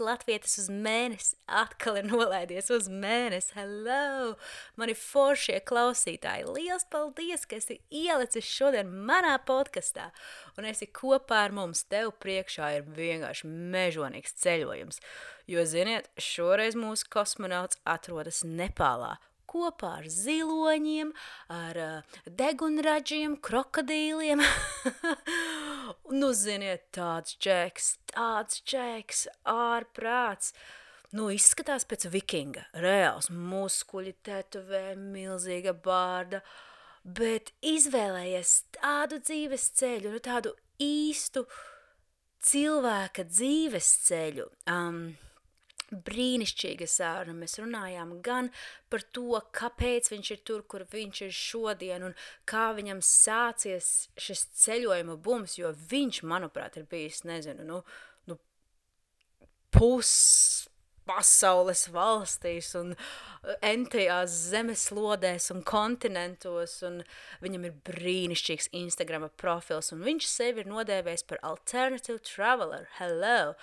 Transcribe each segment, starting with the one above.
Pirmais latvietis uz mēnesi atkal ir nolaidies uz mēnesi. Hello! Mani foršie klausītāji, liels paldies, ka esi ielicis šodien manā podkastā. Un esi kopā ar mums. Tev priekšā ir vienkārši mežonīgs ceļojums. Jo, ziniet, šoreiz mūsu kosmonauts atrodas Nepālā kopā ar ziloņiem, ar uh, degunraģiem, krokodīliem. nu, ziniet, tāds džeks, tāds džeks, ārprāts. Nu, izskatās pēc vikinga, reāls muskuļi, tetuvē, milzīga bārda, bet izvēlējies tādu dzīves ceļu, nu tādu īstu cilvēka dzīves ceļu. Um, brīnišķīga saruna. Mēs runājām gan par to, kāpēc viņš ir tur, kur viņš ir šodien, un kā viņam sācies šis ceļojuma bums, jo viņš, manuprāt, ir bijis, nezinu, nu, nu pus pasaules valstīs un uh, entajās zemeslodēs un kontinentos, un viņam ir brīnišķīgs Instagram profils, un viņš sevi ir nodēvējis par alternative traveler, hello,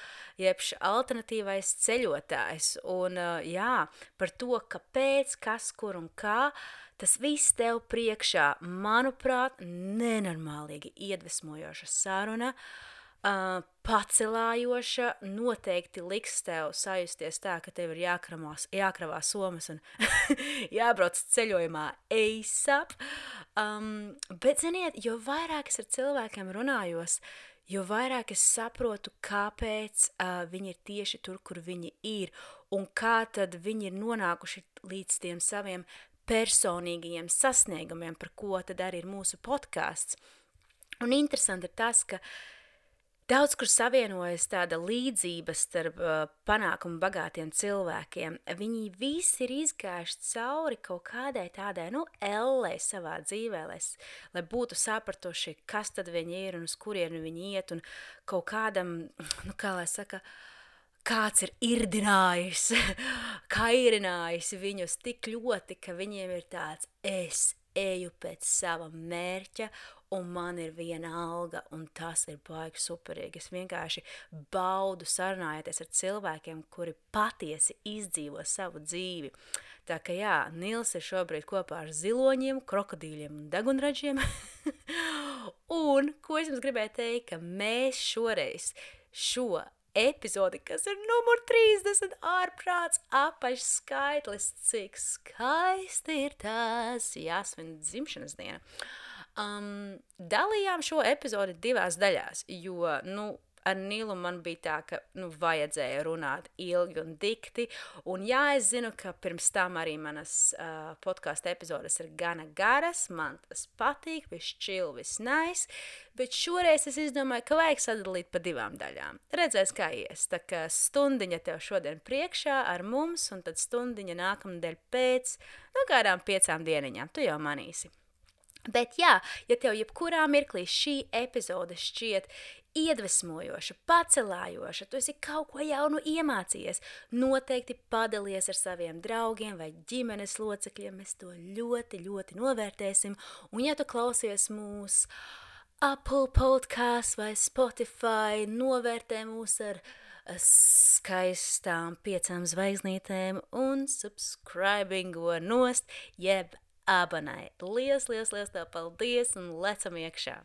jeb alternatīvais ceļotājs, un uh, jā, par to, kāpēc, kas, kur un kā, tas viss tev priekšā, manuprāt, nenormālīgi iedvesmojoša saruna, uh, uh, pacelājoša, noteikti liks tev sajusties tā, ka tev ir jākramās, jākravā somas un jābrauc ceļojumā ASAP. Um, bet, ziniet, jo vairāk es ar cilvēkiem runājos, jo vairāk es saprotu, kāpēc uh, viņi ir tieši tur, kur viņi ir, un kā tad viņi ir nonākuši līdz tiem saviem personīgajiem sasniegumiem, par ko tad arī ir mūsu podkāsts. Un interesanti ir tas, ka uh, Daudz kur savienojas tāda līdzība starp uh, panākumu bagātiem cilvēkiem. Viņi visi ir izgājuši cauri kaut kādai tādai, nu, ellē savā dzīvē, lai, lai būtu sapratuši, kas tad viņi ir un uz kurienu viņi iet, un kaut kādam, nu, kā lai saka, kāds ir irdinājis, kairinājis viņus tik ļoti, ka viņiem ir tāds, es eju pēc sava mērķa un man ir viena alga, un tas ir baigi superīgi. Es vienkārši baudu sarunājoties ar cilvēkiem, kuri patiesi izdzīvo savu dzīvi. Tā kā jā, Nils ir šobrīd kopā ar ziloņiem, krokodīļiem un degunraģiem. un ko es jums gribēju teikt, ka mēs šoreiz šo epizodi, kas ir numur 30, ārprāts, apaļš skaitlis, cik skaisti ir tās jāsvin dzimšanas diena. Um, dalījām šo epizodi divās daļās, jo, nu, ar Nilu man bija tā, ka nu, vajadzēja runāt ilgi un dikti. Un jā, es zinu, ka pirms tam arī manas uh, podkāstu epizodes ir gana garas. Man tas patīk, viss čili, viss nais. Bet šoreiz es izdomāju, ka vajag sadalīt pa divām daļām. Redzēs, kā ies. Tā kā stundiņa tev šodien priekšā ar mums, un tad stundiņa nākamnedēļ pēc, nu, kādām piecām dieniņām. Tu jau manīsi. Bet, jā, ja tev jebkurā mirklī šī epizode šķiet iedvesmojoša, pacelājoša, tu esi kaut ko jaunu iemācījies, noteikti padalies ar saviem draugiem vai ģimenes locekļiem. Mēs to ļoti, ļoti novērtēsim. Un, ja tu klausies mūsu Apple podkāstu vai Spotify, novērtē mūs ar skaistām piecām zvaigznītēm un subscribingo nost, jeb abonēt. Lielas, lielas, lielas tev paldies un lecam iekšā!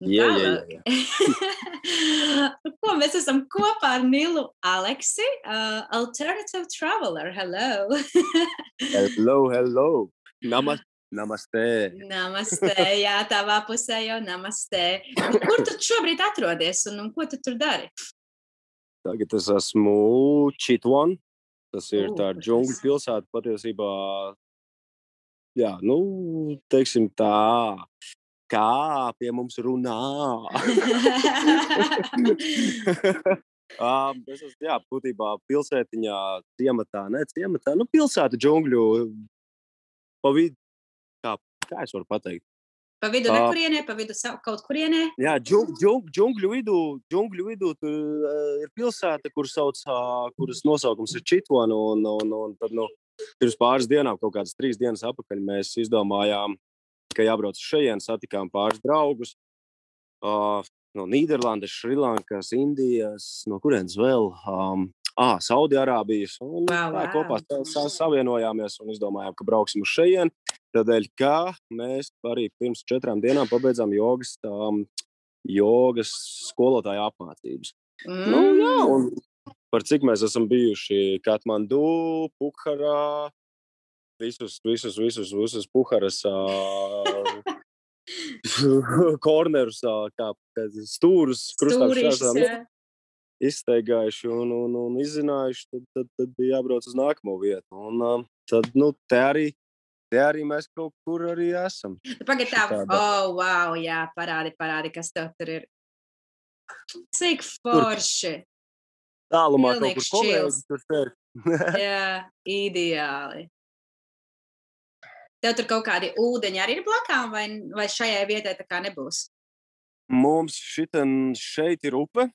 Jā, jā, jā. Ko mēs esam kopā ar Nilu Aleksi, uh, Alternative Traveler. Hello! hello, hello! Namas, namaste! Namaste, jā, tavā pusē jau namaste. Kur tu šobrīd atrodies un, un ko tu tur dari? Tagad es esmu Čitvan. Tas ir uh, tā džungļu pilsēta patiesībā. Jā, nu, teiksim tā kā pie mums runā. um, es esmu, jā, būtībā pilsētiņā, ciematā, ne ciematā, nu, pilsēta džungļu pa vidu. Kā, kā es varu pateikt? Pa vidu nekurienē, pa vidu kaut kurienē. Jā, džung, džung, džungļu vidū, džungļu vidū tur uh, ir pilsēta, kur sauc, uh, kuras nosaukums ir Čitona. Un, un, un tad, nu, pirms pāris dienām, kaut kādas trīs dienas atpakaļ, mēs izdomājām, ka jābrauc uz šejienes, satikām pāris draugus. Uh, no Nīderlandes, Šrilankas, Indijas, no kurienes vēl? Um, Ah, Saudijārābijas. Un Wow, wow. kopā sa- sa- savienojāmies un izdomājām, ka brauksim uz šejienu. Tādēļ, ka mēs arī pirms četrām dienām pabeidzām jogas, um, jogas skolotāju apmācības. Mm. Nu, jā, un par cik mēs esam bijuši Katmandu, Pukharā, visus, visus, visus, visus Puharas uh, kornerus, kā stūrus, jā. izteigājuši un, un, un izzinājuši, tad, tad, tad bija jābrauc uz nākamo vietu. Un, tad, nu, te arī, te arī mēs kaut kur arī esam. Pagaid, tā, Šitāda. oh, wow, jā, parādi, parādi, kas tev tur ir. Cik forši. Tālumā kaut Pilnīgs kur kolēģi čils. tur sēž. Jā, ideāli. Tev tur kaut kādi ūdeņi arī ir blakām, vai, vai šajai vietai tā kā nebūs? Mums šitan, šeit ir upe.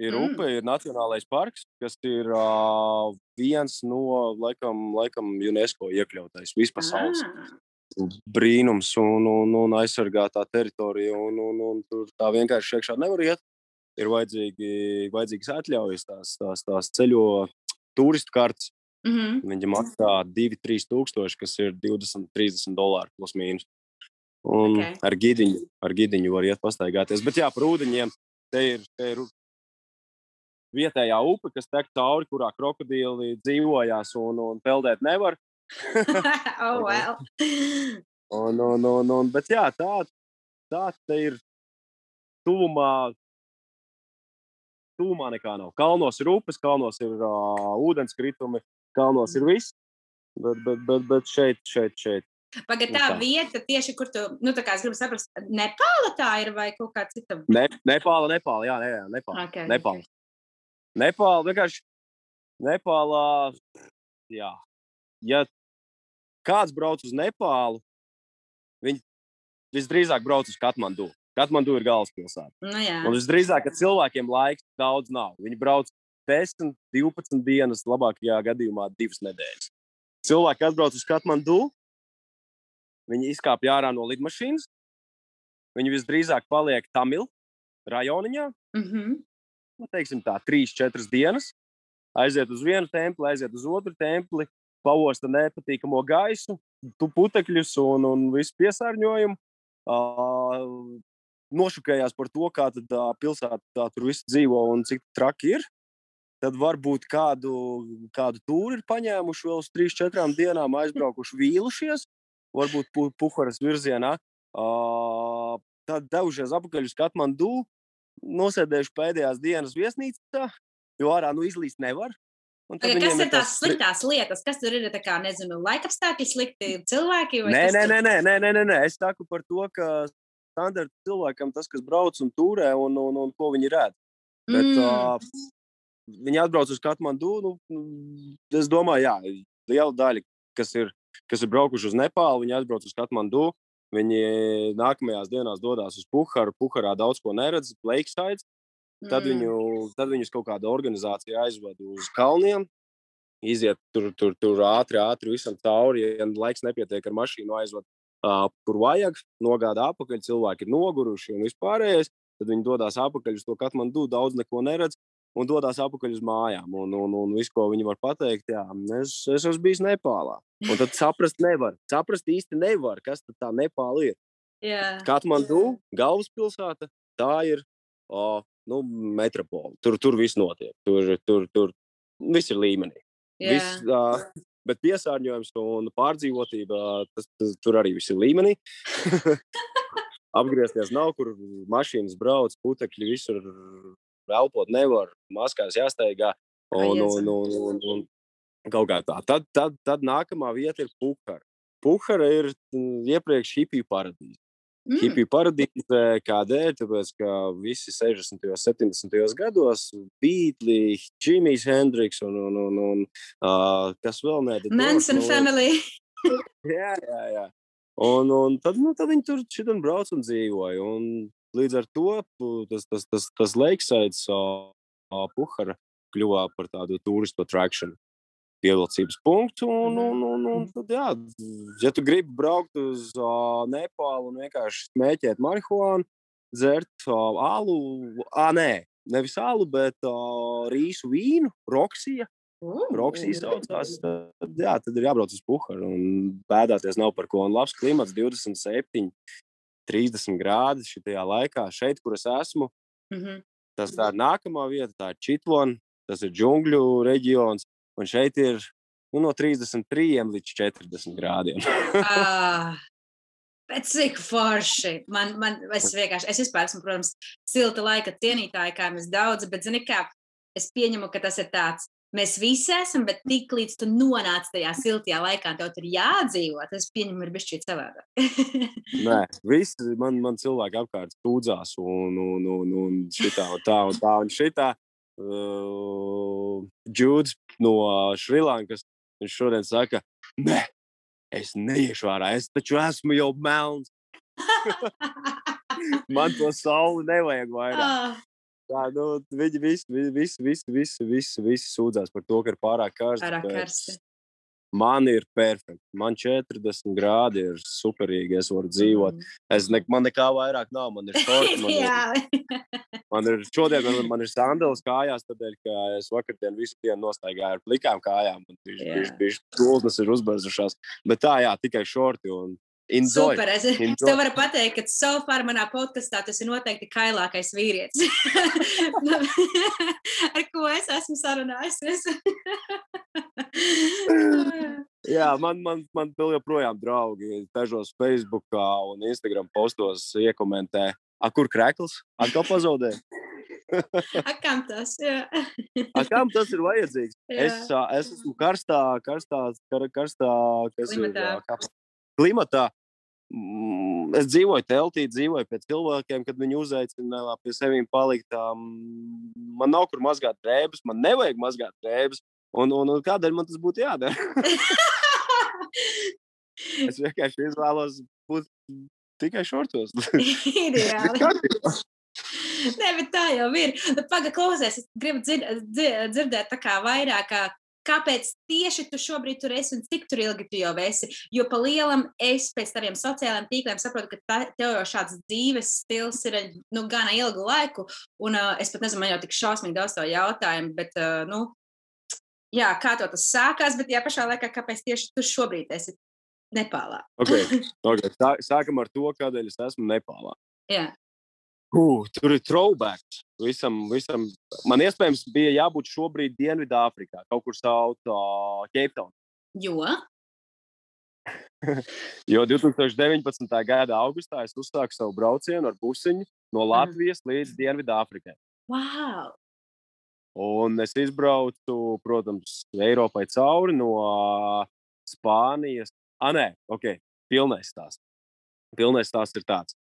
Ir mm. upe, ir Nacionālais parks, kas ir uh, viens no, laikam, laikam UNESCO iekļautais vispasaules Ah, brīnums un, un, un aizsargātā teritorija. Un, un, un tur tā vienkārši iekšā nevar iet. Ir vajadzīgi, vajadzīgas atļaujas, tās, tās, tās ceļo turistu kartes. Mhm. Viņi maksā 2-3 tūkstoši, kas ir 20-30 dolāri plus mīnus. Un Ok. okay. ar, gidiņu, ar gidiņu var iet pastaigāties. Bet jā, par ūdeņiem te ir, te ir vietējā upe, kas tek cauri, kurā krokodili dzīvojās un, un peldēt nevar. oh, well. Un, un, un, un, bet jā, tā, tā te ir tuvumā. Tūmā nekā nav. Kalnos ir upes, kalnos ir uh, ūdenskritumi, kalnos ir viss. Bet, bet, bet, bet šeit, šeit, šeit. Pagaid, Nu tā vieta, tieši kur tu, nu, gribu saprast, Nepāla tā ir vai kaut kā cita? Ne, Nepāla, Nepāla, jā, jā, Nepāla. Okay, Nepāla. Nepāla vienkārši. Nepālā, jā. Ja kāds brauc uz Nepālu, viņi visdrīzāk brauc uz Katmandu. Katmandu ir galvaspilsēta. Nu, jā. Un visdrīzāk, ka cilvēkiem laiks daudz nav. Viņi brauc 10, 12 dienas, labākajā gadījumā 2 nedēļas. Cilvēki atbrauc uz Katmandu, viņi izkāpj ārā no lidmašīnas, viņi visdrīzāk paliek Tamil rajoniņā, Mhm. nu, teiksim tā, 3-4 dienas, aiziet uz vienu templi, aiziet uz otru templi, pavosta nepatīkamo gaisu, putekļus un, un visu piesārņojumu. Uh, nošukējās par to, kā tad, uh, pilsētā tā, tur viss dzīvo un cik traki ir. Tad varbūt kādu, kādu tūri ir paņēmuši vēl uz 3-4 dienām, aizbraukuši vīlušies, varbūt pu puharas virzienā. Uh, tad devušies atpakaļ uz Katmandu, nosēdējuši pēdējās dienas viesnīcā, jo ārā nu izlīst nevar. Kas ir tās tas- sliktās lietas? Kas tur ir? Kā, nezinu, laikapstākļi, slikti cilvēki? Nē, nē, nē, nē, nē, nē, nē, nē. Es saku par to, ka standarta cilvēkam tas, kas brauc un turē un, un, un ko viņi redz. Bet, mm. uh, viņi atbrauc uz Katmandu. Nu, nu, es domāju, jā, liela daļa, kas ir, kas ir braukuši uz Nepālu, viņi atbrauc uz Katmandu. Viņi nākamajās dienās dodas uz Puharu. Puharā daudz ko neredz, Lakeside. Tad, Mm. viņu, tad viņus kaut kāda organizācija aizved uz kalniem. Iziet tur, tur, tur ātri, ātri visam cauri. Ja laiks nepietiek ar mašīnu, aizved uh, kur vajag, nogādā apakaļ. Cilvēki ir noguruši un vispārējais. Tad viņi dodas apakaļ uz to Katmandu, daudz neko neredz. Un dodas atpakaļ uz mājām. Un, un, un visu, ko viņi var pateikt, jā, es, es esmu bijis Nepālā. Un tad saprast nevar. Saprast īsti nevar, kas tad tā Nepāla ir. Jā. Katmandu, galvaspilsēta, tā ir o, nu, metropola. Tur, tur viss notiek. Tur, tur, tur viss ir līmenī. Jā. Viss, uh, bet piesārņojums un pārdzīvotība, tas, tas tur arī viss ir līmenī. Apgriezties nav, kur mašīnas brauc, putekļi visur elpot nevar, maskās jāsteigā. Un, un, un, un, un kaut kā tā. Tad, tad, tad nākamā vieta ir Puhara. Puhara ir mm, iepriekš hipiju paradīze. Mm. Hipiju paradīze kādēļ? Tāpēc, ka visi 60. un 70. gados Beatli, Jimmy's Hendriks un, un, un, un uh, kas vēl Doors, Manson nu, family. Jā, jā, jā. Un, un tad, nu, tad viņi tur šitam brauc un dzīvoja. Un līdz ar to tas, tas, tas, tas Lakesaids uh, Puhara kļuva par tādu turistu atrakciju. Pievilcības punktu. Un, un, un, un tad, jā, ja tu gribi braukt uz uh, Nepālu un vienkārši smēķēt marihuānu, dzert uh, alu, ah, nē, nevis alu, bet uh, rīsu vīnu, roksija. Roksija saucās. Tad, jā, tad ir jābrauc uz Puharu un bēdāties nav par ko. Un labs klimats, 27, 30 grādi šajā laikā, šeit, kur es esmu. Mm -hmm. Tas tā ir nākamā vieta, tā ir Čitvona, tas ir džungļu reģions. Un šeit ir nu, no 33 līdz 40 grādiem. ah, bet cik forši. Man, man, es vienkārši, es vispār esmu, protams, silta laika cienītāja, kā mēs daudz, bet zini kā, es pieņemu, ka tas ir tāds Mēs visi esam, bet tik līdz tu nonāc tajā siltajā laikā, tev tur jādzīvo. Tas, pieņemam, ir bijis šķiet savādāk. Nē, visi man, man cilvēki apkārt sūdzās, un, un, un, un šitā, un tā, un tā, un šitā. Uh, Džūds no Šrilankas, viņš šodien saka, nē, es neiešu ārā, es taču esmu jau melns. man to sauli nevajag vairāk. Ah. Jā, nu, viņi visi, visi, visi, visi, visi, visi sūdzās par to, ka ir pārāk karsts. Pārāk karsts. Man ir perfekti. Man 40 grādi ir superīgi. Es varu dzīvot. Mm. Es ne, man nekā vairāk nav. Man ir šorti. Man ir, man ir šodien man, man ir sandāls kājās, tādēļ, ka es vakardien visu dienu nostaigāju ar plikām kājām. Viņš bija stulbs, ir uzbērzušās. Bet tā, jā, tikai šorti. Un, Enjoy. Super. Es, Enjoy. es tev varu pateikt, ka so far manā podkāstā tas ir noteikti kailākais vīrietis, ar ko es esmu sarunājusies. Jā, man, man, man joprojām draugi dažos Facebook un Instagram postos iekomentē, kur krēkls? Atkal pazaudēja. A, kam tas? A, kam tas ir vajadzīgs? Jā. Es, es esmu karstā, karstā, kar, karstā kas klimatā. ir kā, klimatā. Mm, es dzīvoju teltī, dzīvoju pie cilvēkiem, kad viņi uzaicina pie sevis palikt. Man nav kur mazgāt drēbes, man nevajag mazgāt drēbes. Un, un, un kādēļ man tas būtu jādara? es vienkārši izvēlos būt tikai šortos. Ideāli. Nē, bet tā jau ir. Pagaidām, klausies, es gribu dzir dzirdēt vairāk, kāpēc tieši tu šobrīd tur esi un cik tur ilgi tu jau esi. Jo pa lielam es pēc taviem sociālajiem tīkliem saprotu, ka tā, tev jau šāds dzīves stils ir nu, gana ilgu laiku. Un uh, es pat nezinu, man jau tik šausmīgi daudz to jautājumu, bet, uh, nu, jā, kā to tas sākās, bet jā, pašā laikā, kāpēc tieši tu šobrīd esi Nepālā? okay. Okay. Sā, sākam ar to, kādēļ es esmu Nepālā. Jā. Uh, tur ir throwbacks. Visam, visam. Man iespējams bija jābūt šobrīd Dienvidāfrikā, kaut kur sauc uh, Cape Town. Jo? jo 2019. gada augustā es uzsāku savu braucienu ar busiņu no Latvijas mm. līdz Dienvidāfrikai. Wow! Un es izbraucu, protams, Eiropai cauri no Spānijas. Ah, nē, ok, pilnais stāsts. Pilnais stāsts ir tāds.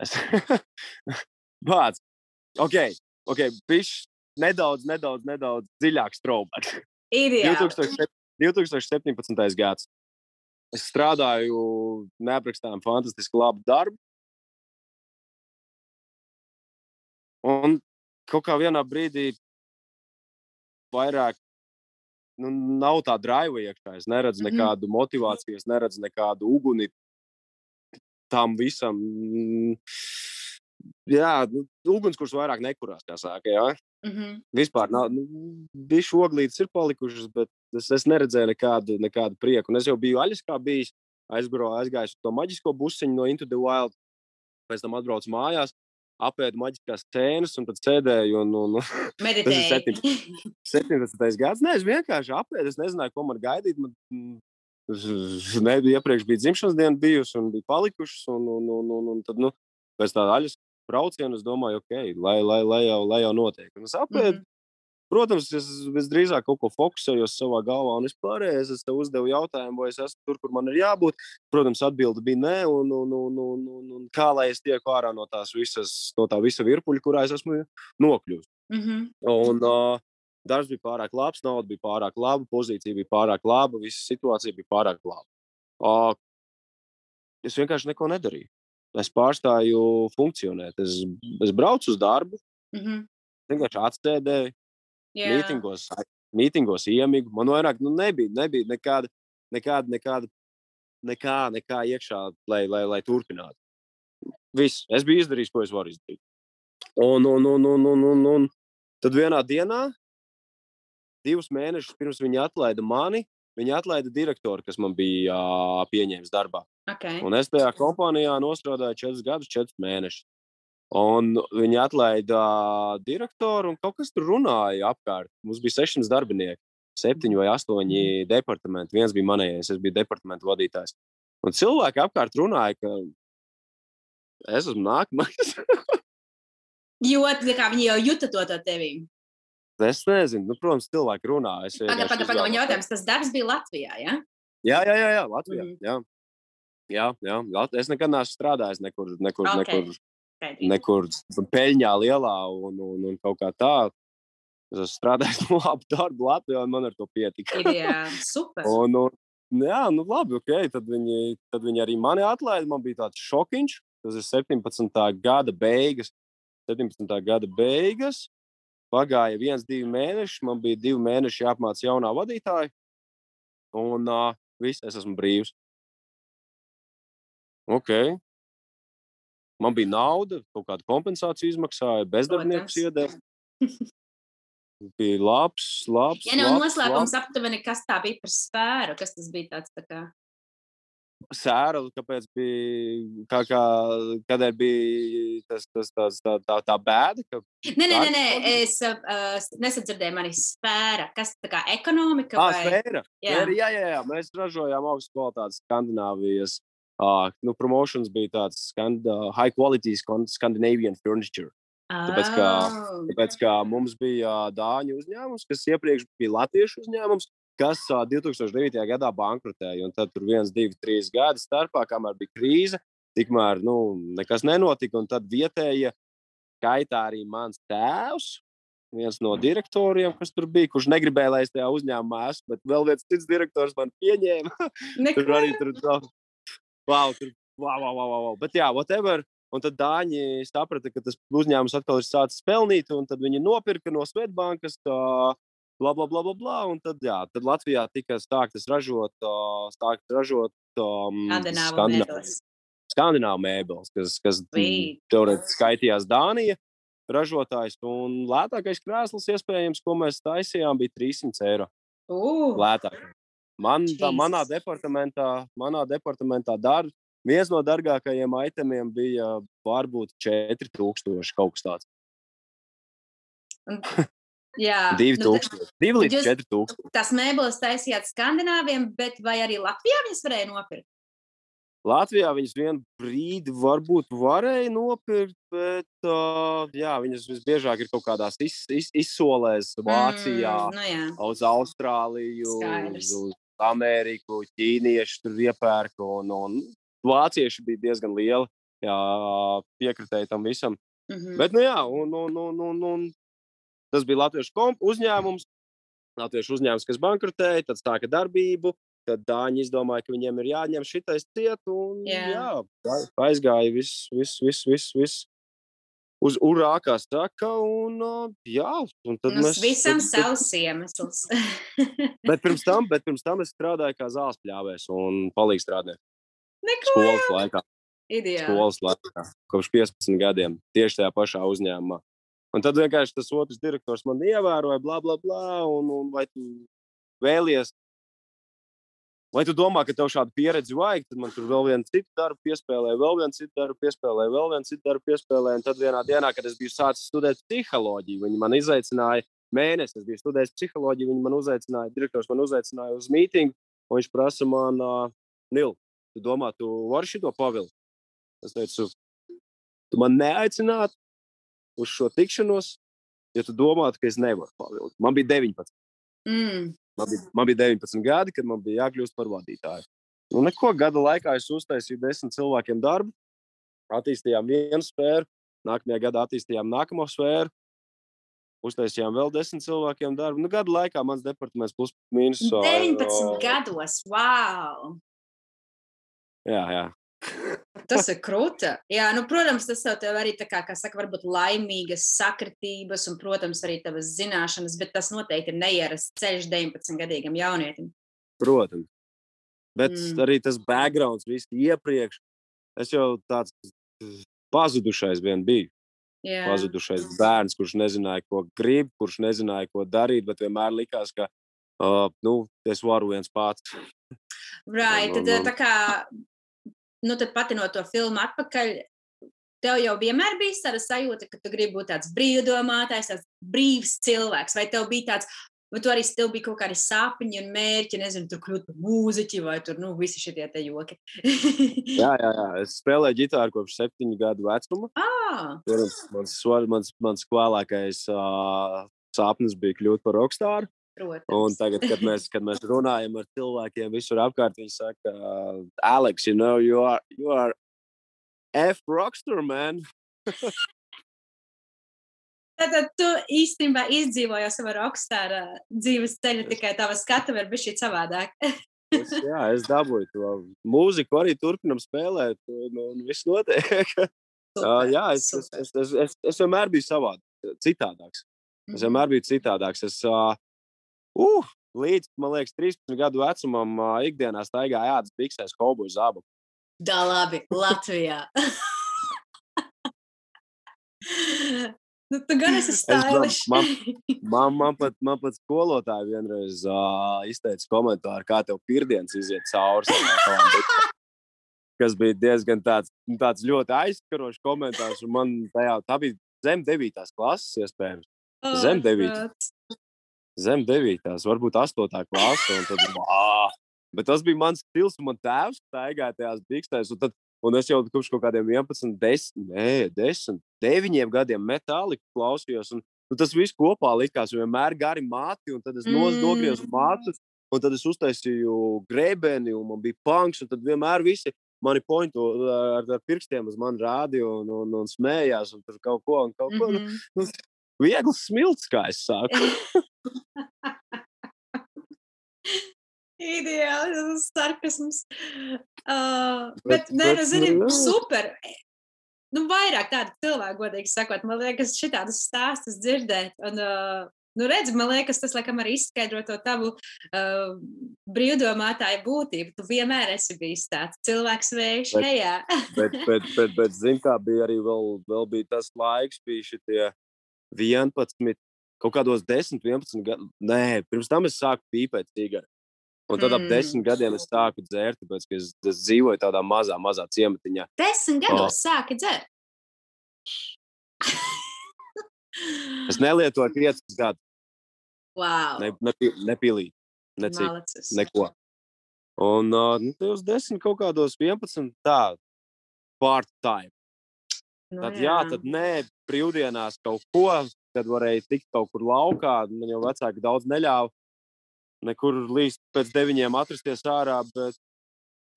Bāc. Ok, ok, bišķi nedaudz, nedaudz, nedaudz dziļāk straublēt. 2017. gads. Es strādāju neaprakstām fantastiski labu darbu. Un kaut kā vienā brīdī vairāk nu, nav tā drive iekšā. Es neredzu -hmm. nekādu motivāciju, es neredzu nekādu uguni tam visam. Jā, nu, ugunskurs vairāk nekurās, kā saka. Jā. Mm -hmm. Vispār nav, nu, bija oglītes ir palikušas, bet es, es neredzēju nekādu, nekādu prieku. Un es jau biju Aļaskā bijis, aizbraucu, aizgāju to maģisko busiņu no Into the Wild, pēc tam atbraucu mājās, apēdu maģiskās scēnas un tad sēdēju. Un, un, Meditēju. tas ir 17. gads. Nē, es vienkārši apēdu, es nezināju, ko man gaidīt. Man, Nebija iepriekš bija dzimšanas diena bijusi un bija palikušas. Un, un, un, un, un tad, nu, pēc tā aļas brauciena es domāju, ok, lai, lai, lai, jau, lai jau notiek. Un es apēdu, mm -hmm. Protams, es visdrīzāk kaut ko fokusējos savā galvā, un es pareizi es tev uzdevu jautājumu, vai es esmu tur, kur man ir jābūt. Protams, atbilde bija nē, un, un, un, un, un, un kā lai es tieku ārā no tās visas, no tā visa virpuļa, kurā es esmu nokļuvis. Mm -hmm. Un, uh, Darbs bija pārāk labs, nauda bija pārāk laba, pozīcija bija pārāk laba, visa situācija bija pārāk laba. Uh, es vienkārši neko nedarīju. Es pārstāju funkcionēt. Es, es braucu uz darbu, Mm -hmm. vienkārši atstādēju, Jā, mītingos, mītingos iemigu. Man vairāk nu, nebija, nebija nekāda, nekāda, nekāda, nekā, nekā iekšā, lai, lai, lai turpinātu. Viss. Es biju izdarījis, ko es varu izdarīt. Un, un, un, un, un, un, un tad vienā dienā, divus mēnešus pirms viņa atlaida mani, viņa atlaida direktoru, kas man bija uh, pieņēmis darbā. okay. Un es tajā kompānijā nostrādāju 4 gadus, 4 mēnešus. Un viņi atlaida direktoru, un kaut kas tur runāja apkārt. Mums bija 600 darbinieki, 7 vai 8 departamenti. Viens bija manējais, es biju departamentu vadītājs. Un cilvēki apkārt runāja, ka es esmu nākamais. Jo kā viņi jau jūta to no tevī. Es nezinu, nu, protams, cilvēki runā. Es Pagaid, vienkārši pagaid, pagaid, man izvēlos- jautājums, tas darbs bija Latvijā, ja? Jā, jā, jā, jā Latvijā. Mhm. Jā. Jā, jā, es nekad neesmu strādājis nekur, nekur, Ok. nekur Skaidrība. nekur peļņā lielā un, un, un kaut kā tā. Es esmu strādājis labu darbu Latvijā, un man ar to pietika. Ideāli, super. Un, un, jā, nu labi, ok. Tad viņi, tad viņi arī mani atlaida. Man bija tāds šokiņš. Tas ir 17. gada beigas. 17. gada beigas. Pagāja viens, divi mēneši. Man bija divi mēneši jāapmāca jaunā vadītāja. Un uh, viss, es esmu brīvs. Ok. Man bija nauda, kaut kāda kompensācija izmaksāja, bezdarbnieks iedeva. Bija labs, labs. Ja nav labs, noslēpums labs. aptuveni, kas tā bija par sfēru, kas tas bija tāds tā kā. Sēra, kāpēc bija, kā, kā, kādēļ bija tas, tas, tas, tā, tā, tā bēda. Ka, Nē, nē, nē, nē es uh, nesadzirdēju mani sfēra. Kas tā kā ekonomika ah, vai? sfēra. Jā. Sfēra, jā, jā, jā, mēs ražojām augstas kvalitātes Skandināvijas. Uh, nu, promotions bija tāds skand, uh, high quality Scandinavian furniture. Tāpēc, kā- Oh. Tāpēc, kā mums bija Dāņu uzņēmums, kas iepriekš bija Latviešu uzņēmums, kas ā, 2009. gadā bankrotēja. Un tad tur viens, divi, trīs gadi starpā, kamēr bija krīze, tikmēr nu, nekas nenotika. Un tad vietējie kaitā arī mans tēvs. Viens no direktoriem, kas tur bija, kurš negribēja, lai es tajā uzņēmumā esmu, bet vēl viens cits direktors man pieņēma. Tur arī tur bija. Wow, tur, wow, wow, wow, wow. Bet jā, whatever. Un tad Dāņi saprata, ka tas uzņēmums atkal ir sācis pelnīt, un tad viņi nopirka no Svetbankas. Tā, bla, bla, bla, bla, bla. Un tad, jā, tad Latvijā tika sāktas ražot, ā, sāktas ražot um, Skandināvu mēbeles. kas, kas teorētiski skaitījās Dānija ražotājs. Un lētākais krēsls, iespējams, ko mēs taisījām, bija 300 eiro Uh, lētāk. Man, tā, manā departamentā, manā departamentā dar, viens no dārgākajiem itemiem bija varbūt 4000 kaut kas tāds. jā, nu, 2000, 2 līdz jūs- 4000. tas mēbeles taisījāt Skandināviem, bet vai arī Latvijā viņas varēja nopirkt? Latvijā viņas vienu brīdi varbūt varēja nopirkt, bet uh, jā, viņas visbiežāk ir kaut kādās iz, iz, izsolēs Vācijā, Mm, nu uz Austrāliju, Skaidrs. uz, Ameriku, ķīnieši tur iepērka. Un, un vācieši bija diezgan lieli jā, piekritēji tam visam. Mhm. Bet, nu, jā, un, un, un, un, un tas bija Latvijas komp- uzņēmums. Latviešu uzņēmums, kas bankrotēja, tad sāka darbību. Tad Dāņi izdomāja, ka viņiem ir jāņem šitais ciet. Un, Jā. jā, aizgāja viss, viss, viss, viss. viss. Uz urā, kā saka, un jā, un tad Nu, mēs. visam tad- savs iemesls. Bet pirms tam, bet pirms tam es strādāju kā zāles pļāvējs un palīdzīgs strādājot Neko skolas laikā. ideāli. skolas laikā, kopš 15 gadiem, tieši tajā pašā uzņēmumā. Un tad vienkārši tas otrs direktors man ievēroja, bla, bla, bla. Un, un vai tu vēlies, vai tu domā, ka tev šādu pieredzi vajag, tad man tur vēl viena cita darba piespēlēja, vēl viena cita darba piespēlēja, vēl viena cita darba piespēlēja. Un tad vienā dienā, kad es biju sācis studēt psiholoģiju, viņi man izaicināja. Mēnesis es biju studējis psiholoģiju, viņi man uzaicināja, direktors man uzaicināja uz mītīnu, un viņš prasa man, uh, Nil, tu domā, tu vari šito pavilkt? Es teicu, tu man neaicinātu uz šo tikšanos, ja tu domātu, ka es nevaru pavilkt. Man bija 19. Mm. Man bija, man bija 19 gadi, kad man bija jākļūst par vadītāju. Nu, neko gada laikā es uztaisīju desmit cilvēkiem darbu, attīstījām vienu sfēru, nākamajā gadā attīstījām nākamo sfēru, uztaisījām vēl desmit cilvēkiem darbu. Nu, gada laikā mans departaments plus mīnus. 19 gados, wow! Jā, jā. Tas ir krūti. Jā, nu, protams, tas tev arī tā kā, kā saka, varbūt laimīgas sakritības un, protams, arī tavas zināšanas, bet tas noteikti ir neierasts ceļš 19 gadīgam jaunietim. Protams. Bet mm. arī tas backgrounds, viss iepriekš, es jau tāds pazudušais vien biju. Jā. Pazudušais bērns, kurš nezināja, ko grib, kurš nezināja, ko darīt, bet vienmēr likās, ka uh, nu, es varu viens pats. Right, tad, tā kā nu, tad pati no to filmu atpakaļ. Tev jau vienmēr bija tāda sajūta, ka tu gribi būt tāds brīvdomātājs, tāds brīvs cilvēks, vai tev bija tāds, vai tu arī tev bija kaut kādi sapņi un mērķi, nezinu, tur kļūt par mūziķi vai tur, nu, visi šie te joki. jā, jā, jā, es spēlēju ģitāru kopš septiņu gadu vecuma. Ah. Protams, mans, mans, mans skolākais uh, sapnis bija kļūt par rokstāru. Protams. Un tagad, kad mēs, kad mēs runājam ar cilvēkiem visur apkārt, viņi saka, Alex, you know, you are, you are F rockstar, man. Tad tu īstenībā izdzīvoji savu rokstāra dzīves ceļu, tikai tava skatu var būt šī savādāk. es, jā, es dabūju to mūziku, arī turpinam spēlēt, un, un viss notiek. Super, uh, jā, es, es, es, es, es, es vienmēr biju savādāks, citādāks. Es vienmēr biju citādāks. Es, uh, Uh, līdz, man liekas, 13 gadu vecumam uh, ikdienā staigāja ādas biksēs, kauboju zābaku. Da labi, Latvijā. nu, tu gan esi stāvis. man, man, man, pat, man pat skolotāji vienreiz uh, izteica komentāru, kā tev pirdienas iziet cauri. kas bija diezgan tāds, nu, tāds ļoti aizskarošs komentārs. Man tajā, tā bija zem 9. klases, iespējams. Oh, zem 9 zem 9, varbūt 8 klasē. Tad, ā, bet tas bija mans stils, un man tēvs staigāja tajās dikstēs. Un, tad, un es jau kopš kaut kādiem 11, 10, nē, 10, 9 gadiem metāliku klausījos. Un, un tas viss kopā likās vienmēr gari māti, un tad es mm. nogriezu mātu. Un tad es uztaisīju grebeni, un man bija punks. Tad vienmēr visi mani pointu ar, ar pirkstiem uz mani rādīja un, un, un smējās. Un tur kaut ko, un kaut ko. Mm -hmm. nu, viegls smilts, kā es saku. Ideāli, tas ir sarkasms. Uh, bet, bet, nē, nu, zini, super. Nu, vairāk tādu cilvēku, godīgi sakot, man liekas, šitādus stāstus dzirdēt. Un, uh, Nu, redz, man liekas, tas laikam arī izskaidro to tavu uh, brīvdomātāju būtību. Tu vienmēr esi bijis tāds cilvēks, vējš, hejā. bet, bet, bet, bet zini, kā bija arī vēl, vēl bija tas laiks, bija šitie 11, kaut kādos 10, 11 gadus. Nē, pirms tam es sāku pīpēt cigaretes. Un tad ap desmit gadiem es sāku dzert, tāpēc ka es, es dzīvoju tādā mazā, mazā ciematiņā. Desmit gados oh. sāki dzert. es nelietoju piecus gadus. Wow. Ne, ne, nepilīju, necik, neko. Un uh, nu, tajos desmit kaut kādos 11 tā, part time. Nu, tad jā, jā tad nē, brīvdienās kaut ko, kad varēja tikt kaut kur laukā. Man jau vecāki daudz neļāva nekur līdz pēc deviņiem atrasties ārā. Bet,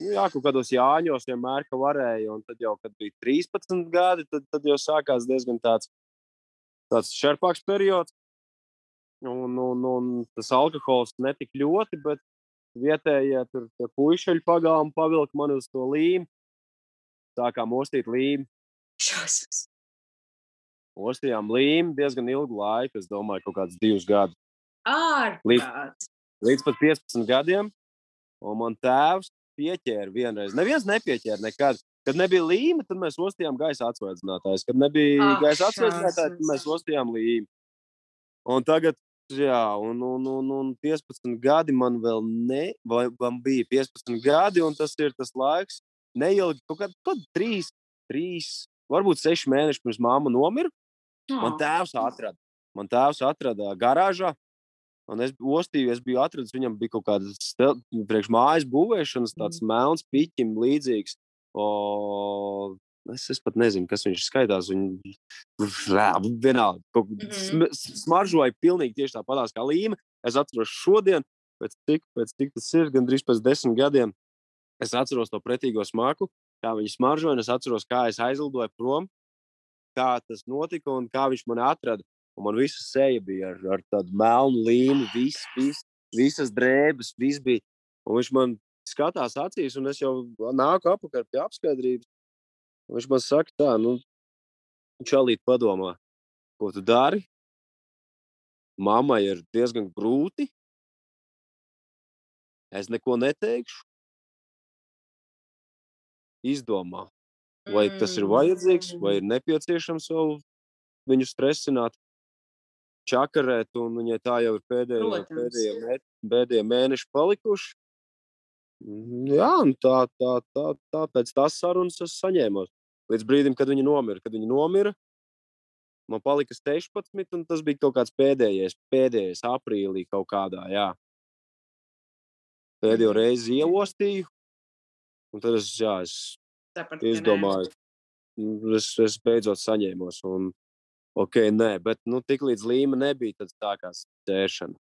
nu, jā, kaut kādos jāņos vienmēr ka varēja. Un tad jau, kad bija 13 gadi, tad, tad jau sākās diezgan tāds, tāds šerpāks periods. Un, un, un tas alkohols netik ļoti, bet vietējie tur puiši pagājuši, pavilka mani uz to līmu. Sākām ostīt līmu. Šausmas ostījām līmi diezgan ilgu laiku. Es domāju, kaut kādus divus gadus. Līdz, līdz pat 15 gadiem. Un man tēvs pieķēra vienreiz. Neviens nepieķēra nekad. Kad nebija līme, tad mēs ostījām gaisa atsvaidzinātājs. Kad nebija ah, gaisa atsvaidzinātājs, tad mēs ostījām līmi. Un tagad, jā, un, un, un, un 15 gadi man vēl ne, vai man bija 15 gadi, un tas ir tas laiks, neilgi, kaut kādi 3, 3, varbūt 6 mēneši pirms māma nomira. Man tēvs atrada. Man tēvs atrada garāžā. Un es ostīju, es biju atradzis, viņam bija kaut kāds priekš mājas būvēšanas, tāds mm. melns, piķim līdzīgs. O, es, es pat nezinu, kas viņš skaitās. Kā mm -hmm. smaržoja pilnīgi tieši tāpatās kā līme. Es atceros šodien, pēc cik, pēc cik tas ir, gandrīz pēc desmit gadiem. Es atceros to pretīgo smaku, kā viņi smaržoja, es atceros, kā es aizlidoju prom kā tas notika un kā viņš mani atrada. Un man visa seja bija ar, ar tādu melnu līniju, vis, vis, visas drēbes, viss bija. Un viņš man skatās acīs, un es jau nāku apakaļ pie apskaidrības. Viņš man saka, tā, nu, čalīt padomā, ko tu dari. Mammai ir diezgan grūti. Es neko neteikšu. Izdomā, vai tas ir vajadzīgs, vai ir nepieciešams vēl viņu stresināt, čakarēt, un viņai tā jau ir pēdējie, pēdējie, mē, pēdējie mēneši palikuši. Mm, Jā, un tā, tā, tā, tā pēc tās sarunas es saņēmu. Līdz brīdim, kad viņa nomira. Kad viņa nomira, man palika 16, un tas bija kaut kāds pēdējais, pēdējais aprīlī kaut kādā, jā. Pēdējo reizi ielostīju, un tad es, jā, es Sapratu, izdomāju, mm, es, es beidzot saņēmos. Un, ok, nē, bet nu, tik līdz līme nebija, tad sākās dzēršana.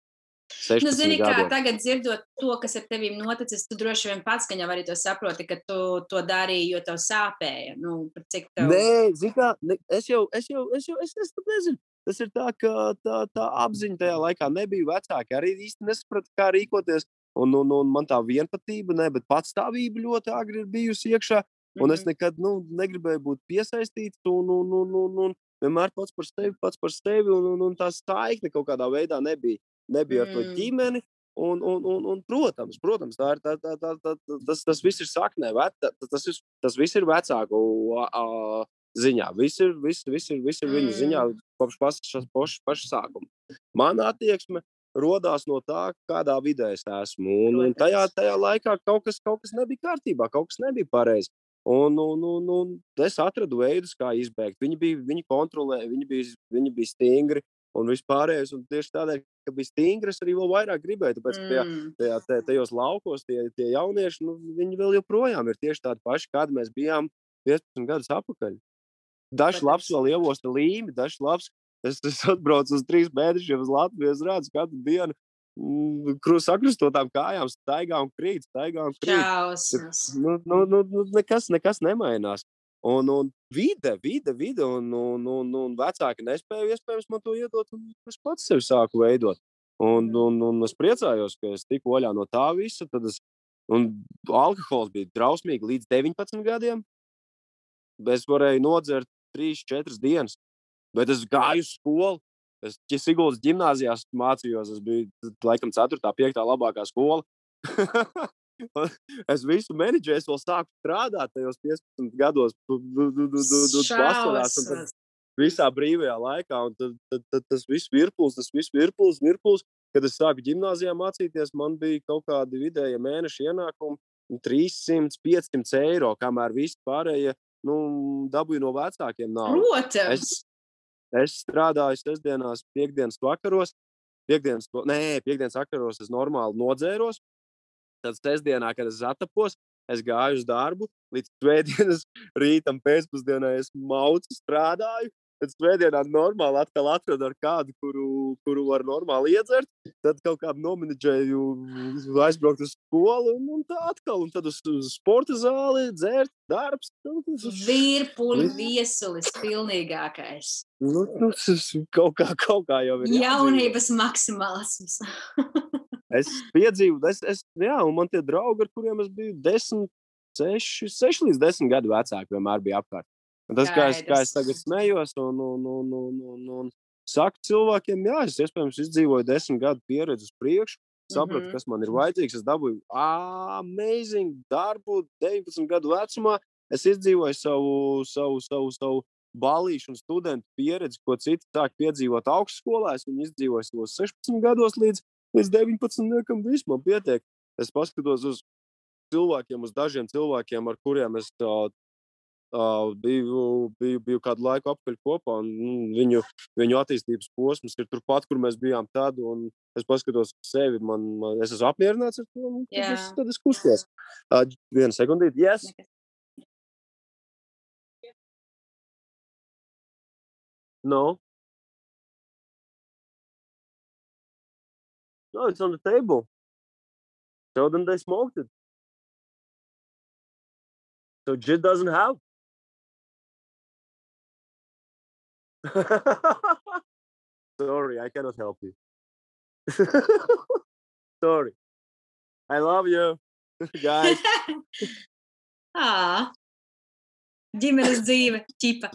16 Nu, zini, kā gados. tagad dzirdot to, kas ar tevi noticis, tu droši vien pats, ka jau arī to saproti, ka tu to darīji, jo tev sāpēja. Nu, cik tev... Nē, zini, kā ne, es jau, es jau, es jau, es, es pat nezinu. Tas ir tā, ka tā, tā apziņa tajā laikā nebija vecāka. Arī īsti nesapratu, kā rīkoties. Un, un, un man tā vienpatība, ne, bet patstāvība ļoti agri ir bijusi iekšā. Un es Mhm. nekad nu, negribēju būt piesaistīts. Un, un, un, un, un vienmēr pats par sevi, pats par sevi. Un, un, un tā saikne kaut kādā veidā nebija, nebija ar to Mm. ģimeni. Un, un, un, un, protams, protams, tā ir, tā, tā, tā, tā, tas, tas viss ir saknē. Ve, tā, tas, ir, tas viss ir vecāku a, ziņā. Viss ir, viss, viss ir, viss ir viņu ziņā kopš paša, paša, sākuma. Mana attieksme rodās no tā, kādā vidē es esmu. Un, un tajā, tajā laikā kaut kas, kaut kas nebija kārtībā, kaut kas nebija pareizi. Un, un, un, un es atradu veidus, kā izbēgt. Viņi bija, viņi kontrolēja, viņi bija, viņi bija stingri un vispārējais. Un tieši tādēļ, ka bija stingri, es arī vēl vairāk gribēju. Tāpēc, tajā, Mm. tajā, tajā, tajos laukos tie, tie jaunieši, nu, viņi vēl joprojām ir tieši tādi paši, kādi mēs bijām 15 gadus atpakaļ. Dažs labs vēl ievosta līmi, dažs labs. Es, es atbraucu uz trīs mēnešiem uz Latviju, es redzu katru dienu mm, sakrustotām kājām, staigā un krīt, staigā un krīt. Šausmas. Nu, nu, nu, nu, nekas, nekas nemainās. Un, un vide, vide, vide, un, un, un, un vecāki nespēja iespējams man to iedot, un es pats sevi sāku veidot. Un, un, un es priecājos, ka es tiku vaļā no tā visa. Tad es, un alkohols bija drausmīgi līdz 19 gadiem. Es varēju nodzert 3-4 dienas, bet es gāju uz skolu. Es Siguldas gimnājās mācījos, es biju laikam 4. un 5. labākā skola. Es visu menedžēju, es vēl sāku strādāt tajos 15 gados, du- du- du- du- du- du- vasarās un visā brīvajā laikā. Un tad, tad, tad tas viss virpulis, tas viss virpulis, virpulis. Kad es sāku gimnājā mācīties, man bija kaut kādi vidēji mēneša ienākumi 300, 500 eiro, kamēr visi pārējie nu, dabūja no vecākiem naudu. Protams. Es, es strādāju sestdienās, piekdienas vakaros. Piekdienas, nē, piekdienas vakaros es normāli nodzēros. Tad sestdienā, kad es atapos, es gāju uz darbu. Līdz svētdienas rītam pēcpusdienā es maucu strādāju. Tad svētdienā normāli atkal atradu ar kādu, kuru, kuru var normāli iedzert. Tad kaut kādu nomenedžēju, aizbraukt uz skolu un, un tā atkal. Un tad uz, uz sporta zāli, dzērt, darbs. Nu, Virpuļu viesulis pilnīgākais. Nu, tas kaut kā, kaut kā jau ir. jādzīvo. Jaunības maksimālisms. Es piedzīvoju, es, es, jā, un man tie draugi, ar kuriem es biju 10, 6, 6 līdz 10 gadu vecāki, vienmēr bija apkārt. Tas, kā es, kā es tagad smējos, un, un, un, un, un, un saku cilvēkiem, jā, es iespējams izdzīvoju 10 gadu pieredzi uz priekšu, sapratu, Mhm. kas man ir vajadzīgs. Es dabūju amazing darbu 19 gadu vecumā. Es izdzīvoju savu, savu, savu, savu balīšu un studentu pieredzi, ko citi sāk piedzīvot augstskolā. Es viņu izdzīvoju savos 16 gados līdz, līdz 19. gadam. Viss man pietiek. Es paskatos uz cilvēkiem, uz dažiem cilvēkiem, ar kuriem es uh, biju, biju, biju kādu laiku apkaļ kopā. Un, nu, viņu, viņu attīstības posms ir turpat, kur mēs bijām tad. Es paskatos uz sevi, man, man, es esmu apmierināts ar to. un Tad es, tad es kustos. Uh, Vienu sekundīti, yes. No. No, it's on the table. So then they smoked it. So Jid doesn't have. Sorry, I cannot help you. Sorry. I love you, guys. Ā. ģimenes dzīve, ķipa.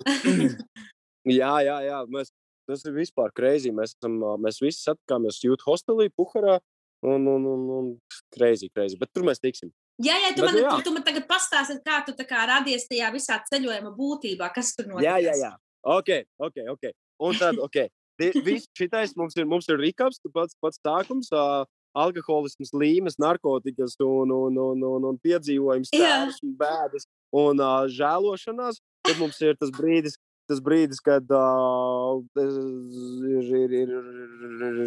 jā, jā, jā. Mēs, tas ir vispār krēsli. Mēs, esam, mēs visi satikāmies Jūtas hostelī, Puharā. Un, un, un, un krēsli, krēsli. Bet tur mēs tiksim. Jā, jā, tu, Bet, man, jā. tu, man tagad pastāsti, kā tu kā radies tajā visā ceļojuma būtībā, kas tur notiek. Jā, jā, jā. Ok, ok. okay. Un tad, ok. Viss šitais mums ir, mums ir rikaps, tu pats, pats sākums. Uh, Alkoholisms, līmes, narkotikas un, un, un, un, un piedzīvojums, Jā. tēvs un bēdas un uh, žēlošanās. Tad mums ir tas brīdis, tas brīdis kad uh, ir, ir, ir,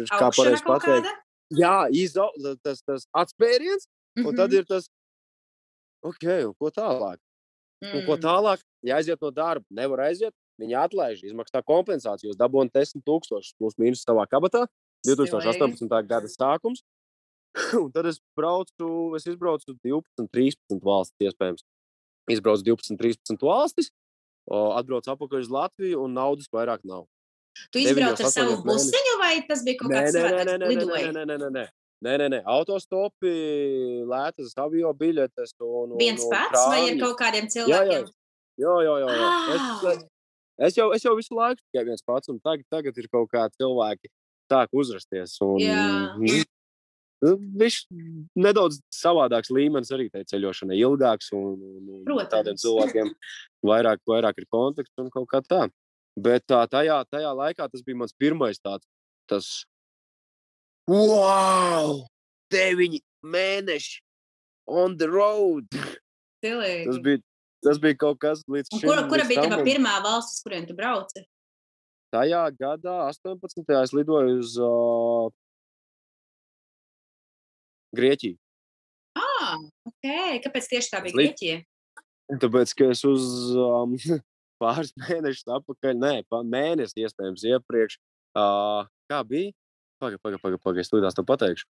ir kā pareizi pateikt. kāda? Jā, izau, tas, tas atspēriens, un tad Mhm. ir tas, ok, ko tālāk? Un ko Mm. tālāk? Ja aiziet no darba, nevar aiziet. Viņi atlaiž, izmaksā kompensāciju. Dabūjāt 10,000 plus mīnus savā kabatā. 2018. gada sākums. Un tad es braucu, es izbraucu 12, 13 valstis, iespējams. Izbraucu 12, 13 valstis, atbraucu atpakaļ uz Latviju, un naudas vairāk nav. Tu izbrauc ar savu busiņu, vai tas bija kaut kāds lidojums? nē, nē, nē, autostopi, lētas avio biļetes. Un, un, Viens un pats vai ar kaut kādiem Jā, jā, cilvēkiem? jā, jā, jā, jā. Es, Ah! es, jau, es jau visu laiku tikai viens pats, un tagad, tagad ir kaut kādi cilvēki, sāk uzrasties. Un, Jā. Nu, Viņš nedaudz savādāks līmenis arī tai ceļošanai, ilgāks. Un, un, un tādiem cilvēkiem vairāk, vairāk ir kontakts un kaut kā tā. Bet tā, tajā, tajā laikā tas bija mans pirmais tāds, tas, wow, deviņi mēneši on the road. Stilīgi. Tas bija, tas bija kaut kas līdz Un šim. kura, kura līdz bija tam, tava un pirmā valsts, kurien tu brauci? Tajā gadā, 18. es lidoju uz uh, Grieķiju. Ah, ok. Kāpēc tieši tā bija Slik- Grieķija? Tāpēc, ka es uz um, pāris mēnešus atpakaļ, nē, mēnesi iespējams iepriekš. Uh, kā bija? Pagaid, pagaid, pagaid, paga, es tūlīt to pateikšu.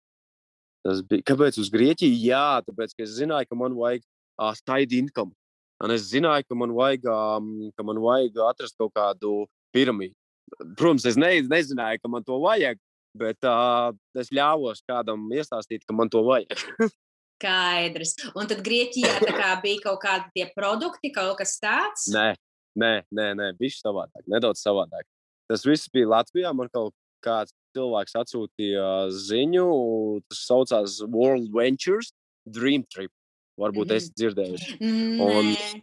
Tas bija, kāpēc uz Grieķiju? Jā, tāpēc, ka es zināju, ka man vajag uh, side income. Un es zināju, ka man vajag, um, ka man vajag atrast kaut kādu piramīdu. Protams, es ne, nezināju, ka man to vajag, bet uh, es ļāvos kādam iestāstīt, ka man to vajag. Skaidrs. Un tad Grieķijā kā bija kaut kādi tie produkti, kaut kas tāds? Nē, nē, nē, nē bija savādāk, nedaudz savādāk. Tas viss bija Latvijā. Man kaut kāds cilvēks atsūtīja ziņu, tas saucās World Ventures Dream Trip. Varbūt Mhm. es dzirdēju. Nē. Un-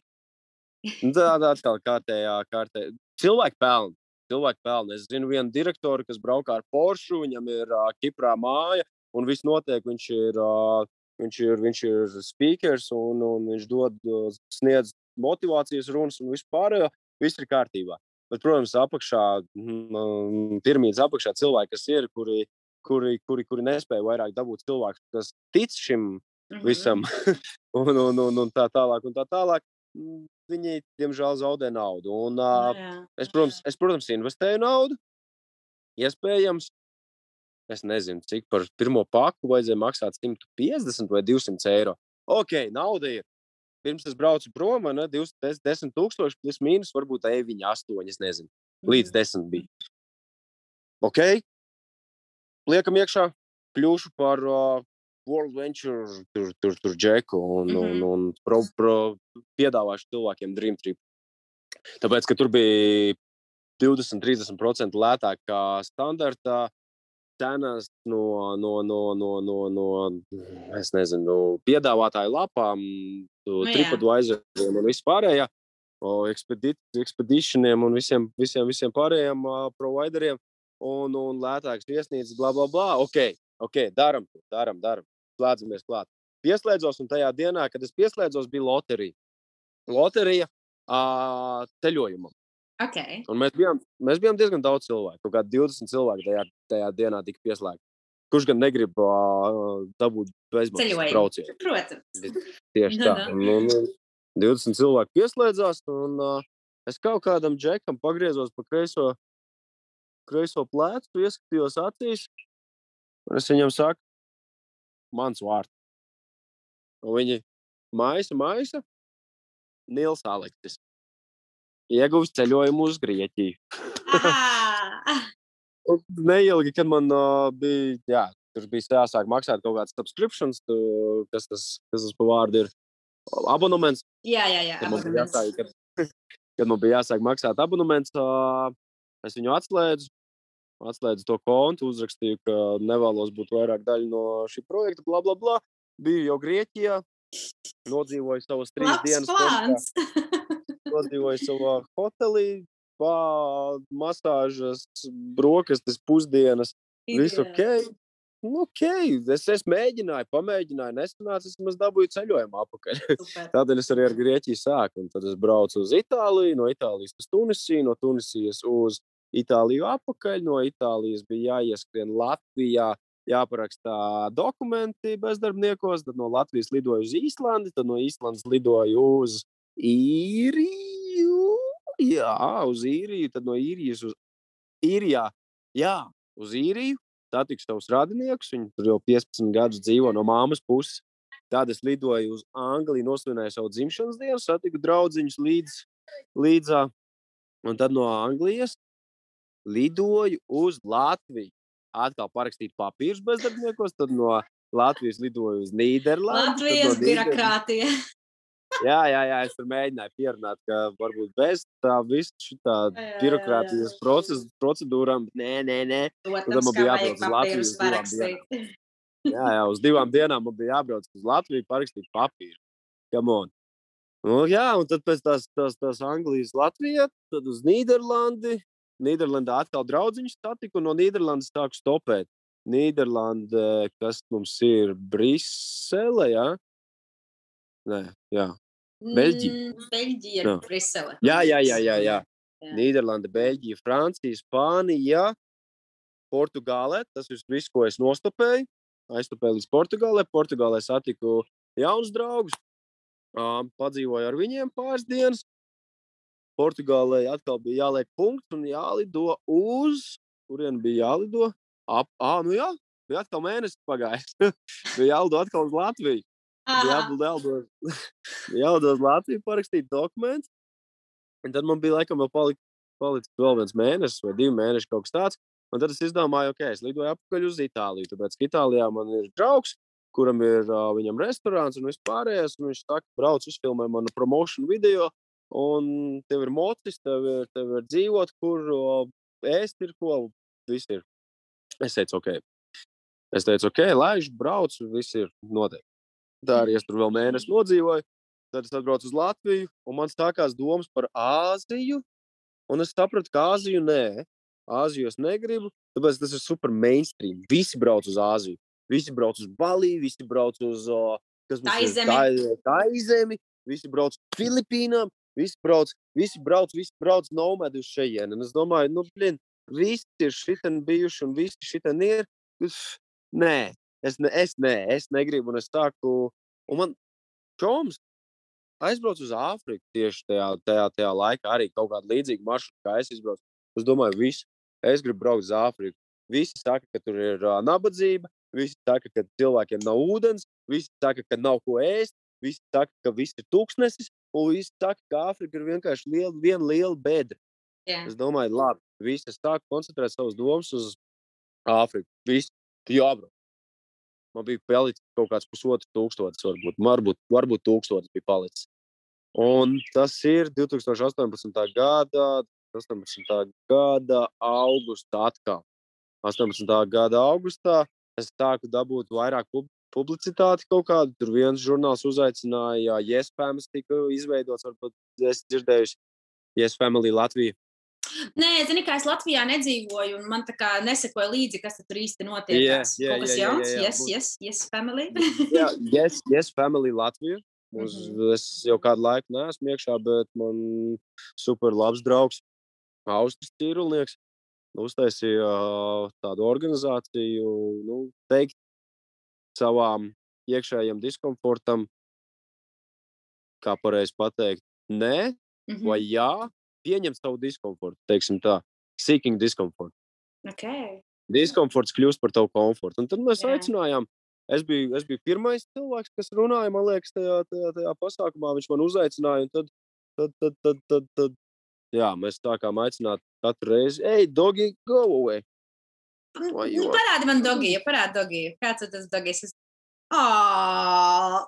Tāda atkal kārtējā, kārtējā. Cilvēki pelna. Cilvēki pelna. Es zinu vienu direktoru, kas braukā ar Porsche, viņam ir uh, Kiprā māja, un viss notiek. Viņš ir, uh, viņš ir, viņš ir speakers, un, un viņš dod, uh, sniedz motivācijas runas un vispār. Viss ir kārtībā. Bet, protams, apakšā, mm, piramīdas apakšā cilvēki, kas ir, kuri, kuri, kuri, kuri nespēja vairāk dabūt cilvēku, kas tic šim Mhm. visam, un, un, un, un tā tālāk. Un tā tālāk. Viņi, diemžēl, zaudē naudu. Un, uh, jā, es, nu protams, jā. es, protams, investēju naudu. Iespējams, es nezinu, cik par pirmo paku vajadzēja maksāt 150 vai 200 eiro. Ok, nauda ir. Pirms es braucu prom, ne, 10 tūkstoši plus mīnus, varbūt arī viņa 8, es nezinu, līdz Mhm. 10 bija. Ok, liekam iekšā, kļūšu par uh, World Venture, tur, tur, tur džeku un, mm -hmm. un, un pro, pro, piedāvāšu cilvēkiem Dream Trip. Tāpēc, ka tur bija 20-30% lētāk kā standarta cenas no, no, no, no, no, no es nezinu, piedāvātāju lapām, Nu jā. TripAdvisoriem un vispārējā. Expeditioniem un visiem, visiem, visiem pārējiem uh, provideriem un, un lētāks viesnīcas, bla, bla, bla. Ok, ok, daram, to, daram, daram. Slēdzamies klāt. Pieslēdzos, un tajā dienā, kad es pieslēdzos, bija loterija. Loterija uh, ceļojumam. Ok. Un mēs bijām, mēs bijām diezgan daudz cilvēku. Kaut kādi 20 cilvēki tajā, tajā dienā tika pieslēgti. Kurš gan negrib uh, dabūt bezmaksas braucienu? Protams. Tieši Nu, tā. nu. Un, un 20 cilvēki pieslēdzās, un uh, es kaut kādam džekam pagriezos pa kreiso, kreiso plecu, ieskatījos acīs. Un es viņam saku, mans vārds. Un viņi maisa, maisa, Nils Aleksis. Ieguvis ceļojumu uz Grieķiju. Ah, Neilgi, kad man uh, bija, jā, tur bija jāsāk maksāt kaut kāds subscriptions, tu, kas tas, kas tas pa vārdu ir. Abonements. jā, jā, jā. Tad man jāsāk, kad, kad man bija jāsāk maksāt abonements, es viņu atslēdzu. Atslēdzu to kontu, uzrakstīju, ka nevēlos būt vairāk daļa no šī projekta, bla, bla, bla. Biju jau Grieķijā, nodzīvoju savas trīs Labs dienas. plāns. Nodzīvoju savā hotelī, pā, masāžas, brokastis, pusdienas. Viss ok. Nu, ok, es, es mēģināju, pamēģināju, nesanāca, es maz dabūju ceļojumu apakaļ. Super. Tādēļ es arī ar Grieķiju sāku. Tad es braucu uz Itāliju, no Itālijas uz Tunisiju, no Tunisijas uz Itāliju atpakaļ. No Itālijas bija jāieskrien Latvijā, jāparakstā dokumenti bezdarbniekos. Tad no Latvijas lidoju uz Īslandi, tad no Īslandes lidoju uz Īriju. Jā, uz Īriju, tad no Īrijas uz Īrijā. Jā, uz Īriju. Satiku savus radiniekus. Viņi tur jau 15 gadus dzīvo no māmas puses. Tad es lidoju uz Angliju, nosvinēju savu dzimšanas dienu, satiku draugus līdz, līdzā. Un tad no Anglijas lidoju uz Latviju. Atkal parakstīt papīrus bezdarbniekos, tad no Latvijas lidoju uz Nīderlandi. no Latvijas Nīderlandes- birokrātija. Jā, jā, jā, es tur mēģināju pierunāt, ka varbūt bez tā visa jā, birokrātijas jā. proces, procedūrām, nē, nē, nē. Protams, man bija jābrauc uz Latviju parakstīt. Jā, jā, uz divām dienām man bija jābrauc uz Latviju, parakstīt papīru. Come on. Nu, jā, un tad pēc tās, tās, tās Anglijas, Latvijā, tad uz Nīderlandi. Nīderlandē atkal draugiņš satiku, un no Nīderlandes sāku stopēt. Nīderlanda, kas mums ir Brisele, jā? Nē, jā. Beļģija. Mm, Beļģija ir Brisele. Jā, jā, jā, jā, jā. Jā. Nīderlanda, Beļģija, Francija, Spānija, Portugālē. Tas ir viss, ko es nostopēju. Aizstopēju līdz Portugālē. Portugālē satiku jaunus draugus. Padzīvoju ar viņiem pāris dienas. Portugālē atkal bija jāliek punkts un jālido uz. Kurien bija jālido? Ap, ā, nu jā, bija atkal mēnesis pagājis. bija jālido atkal uz Latviju. Jālido, uz Latviju, parakstīt dokumentus. Un tad man bija laikam vēl palikt, palicis vēl viens mēnesis vai divi mēneši, kaut kas tāds. Un tad es izdomāju, ok, es lidoju atpakaļ uz Itāliju. Tāpēc, ka Itālijā man ir draugs, kuram ir uh, viņam restorāns un vispārējais. Un viņš saka, brauc, uzfilmē manu promotion video. Un tev ir mocis, tev ir, tev ir dzīvot, kur ēst ir ko. Viss ir. Es teicu, ok. Es teicu, ok, laiž, brauc, viss ir noteikti. Tā arī es tur vēl mēnesi nodzīvoju. Tad es atbraucu uz Latviju, un man sākās domas par Āziju. Un es sapratu, ka Āziju nē, Āziju es negribu, tāpēc tas ir super mainstream. Visi brauc uz Āziju. Visi brauc uz Baliju, visi brauc uz uh? Taizemi. Tai- Taizemi, visi brauc uz Filipīnām, visi brauc, visi brauc, visi brauc nomadi uz šejienu. Un es domāju, nu, blin, visi ir šitien bijuši un visi šitien ir. Uf, Nē, es, ne, es, ne, es negribu, un es sāku, un man čoms aizbrauc uz Āfriku tieši tajā, tajā, tajā laikā, arī kaut kāda līdzīga maršruta, kā es izbraucu. Es domāju, viss, es gribu braukt uz Āfriku. Visi saka, ka tur ir uh, nabadzība, visi saka, ka cilvēkiem nav ūdens, visi saka, ka nav ko ēst, visi saka, ka viss ir tūkstnesis, un visi saka, ka Āfrika ir vienkārši liela, viena liela bedra. Jā. Es domāju, labi, visi es sāku koncentrēt savas domas uz Āfriku. Viss jābrauc. Man bija palicis kaut kāds pusotrs tūkstotis, varbūt, varbūt, varbūt tūkstotis bija palicis. Un tas ir 2018. gada, 18. gada augustā atkal. 18. gada augustā es sāku dabūt vairāk publicitāti kaut kādu. Tur viens žurnāls uzaicināja, Yes Family tika izveidots, varbūt es dzirdējuši Yes Family Latvija. Nē, zini, kā es Latvijā nedzīvoju, un man tā kā nesekoja līdzi, kas tur īsti notiek. Tās jā, Kaut kas jā, jauns, jā, jā, yes, būs. yes, yes, family. Jā, yes, yes, family Latvija. Mums, mm -hmm. Es jau kādu laiku neesmu iekšā, bet man super labs draugs, Austris Tīrulnieks, uztaisīja tādu organizāciju, nu, teikt savām iekšējiem diskomfortam, kā pareizi pateikt, nē, Mhm. vai jā, pieņemt savu diskomfortu, teiksim tā, seeking diskomfortu. Okay. diskomforts kļūst par tavu komfortu. Un tad mēs. Jā. aicinājām. Es biju, es biju pirmais cilvēks, kas runāja, man liekas, tajā, tajā, tajā pasākumā. Viņš man uzaicināja, un tad, tad, tad, tad, tad, tad jā, mēs sākām aicināt katru reizi, ej, dogi, go away. Nu, parādi man dogiju, parādi dogiju. Kāds ir tas dogijs? Es... Oh!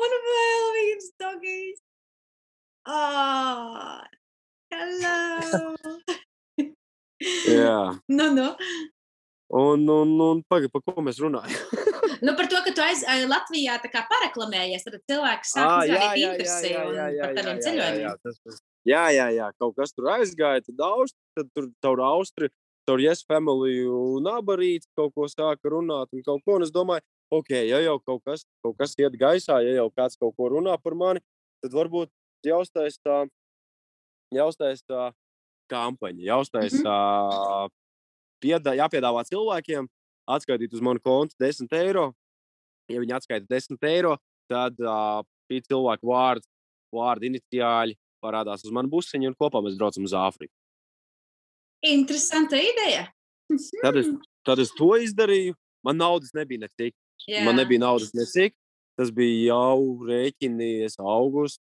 Un vēl viens dogijs. Oh, hello! Jā. nu, nu. Un, un, un pagaidi, par ko mēs runājam? nu, par to, ka tu aiz, ai, Latvijā tā kā pareklamējies, tad cilvēks sāk izrādīt interesi par jā, tādiem jā, ceļojumiem. jā, tas, tas, jā, jā, jā, kaut kas tur aizgāja, tad austri, tad tur caur austri, caur Yes Family un abarīts kaut ko sāka runāt un kaut ko, un es domāju, ok, ja jau kaut kas, kaut kas iet gaisā, ja jau kāds kaut ko runā par mani, tad varbūt jāuztais tā, jāuztais tā kampaņa, jāuztais Mhm. tā, piedā, jāpiedāvā cilvēkiem atskaitīt uz manu kontu 10 eiro. Ja viņi atskaita 10 eiro, tad uh, šī cilvēka vārds, vārdu iniciāļi parādās uz manu busiņu un kopā mēs braucam uz Āfriku. Interesanta ideja. Tad es, tad es to izdarīju. Man naudas nebija necik. Jā. Man nebija naudas necik. Tas bija jau rēķinies augusts,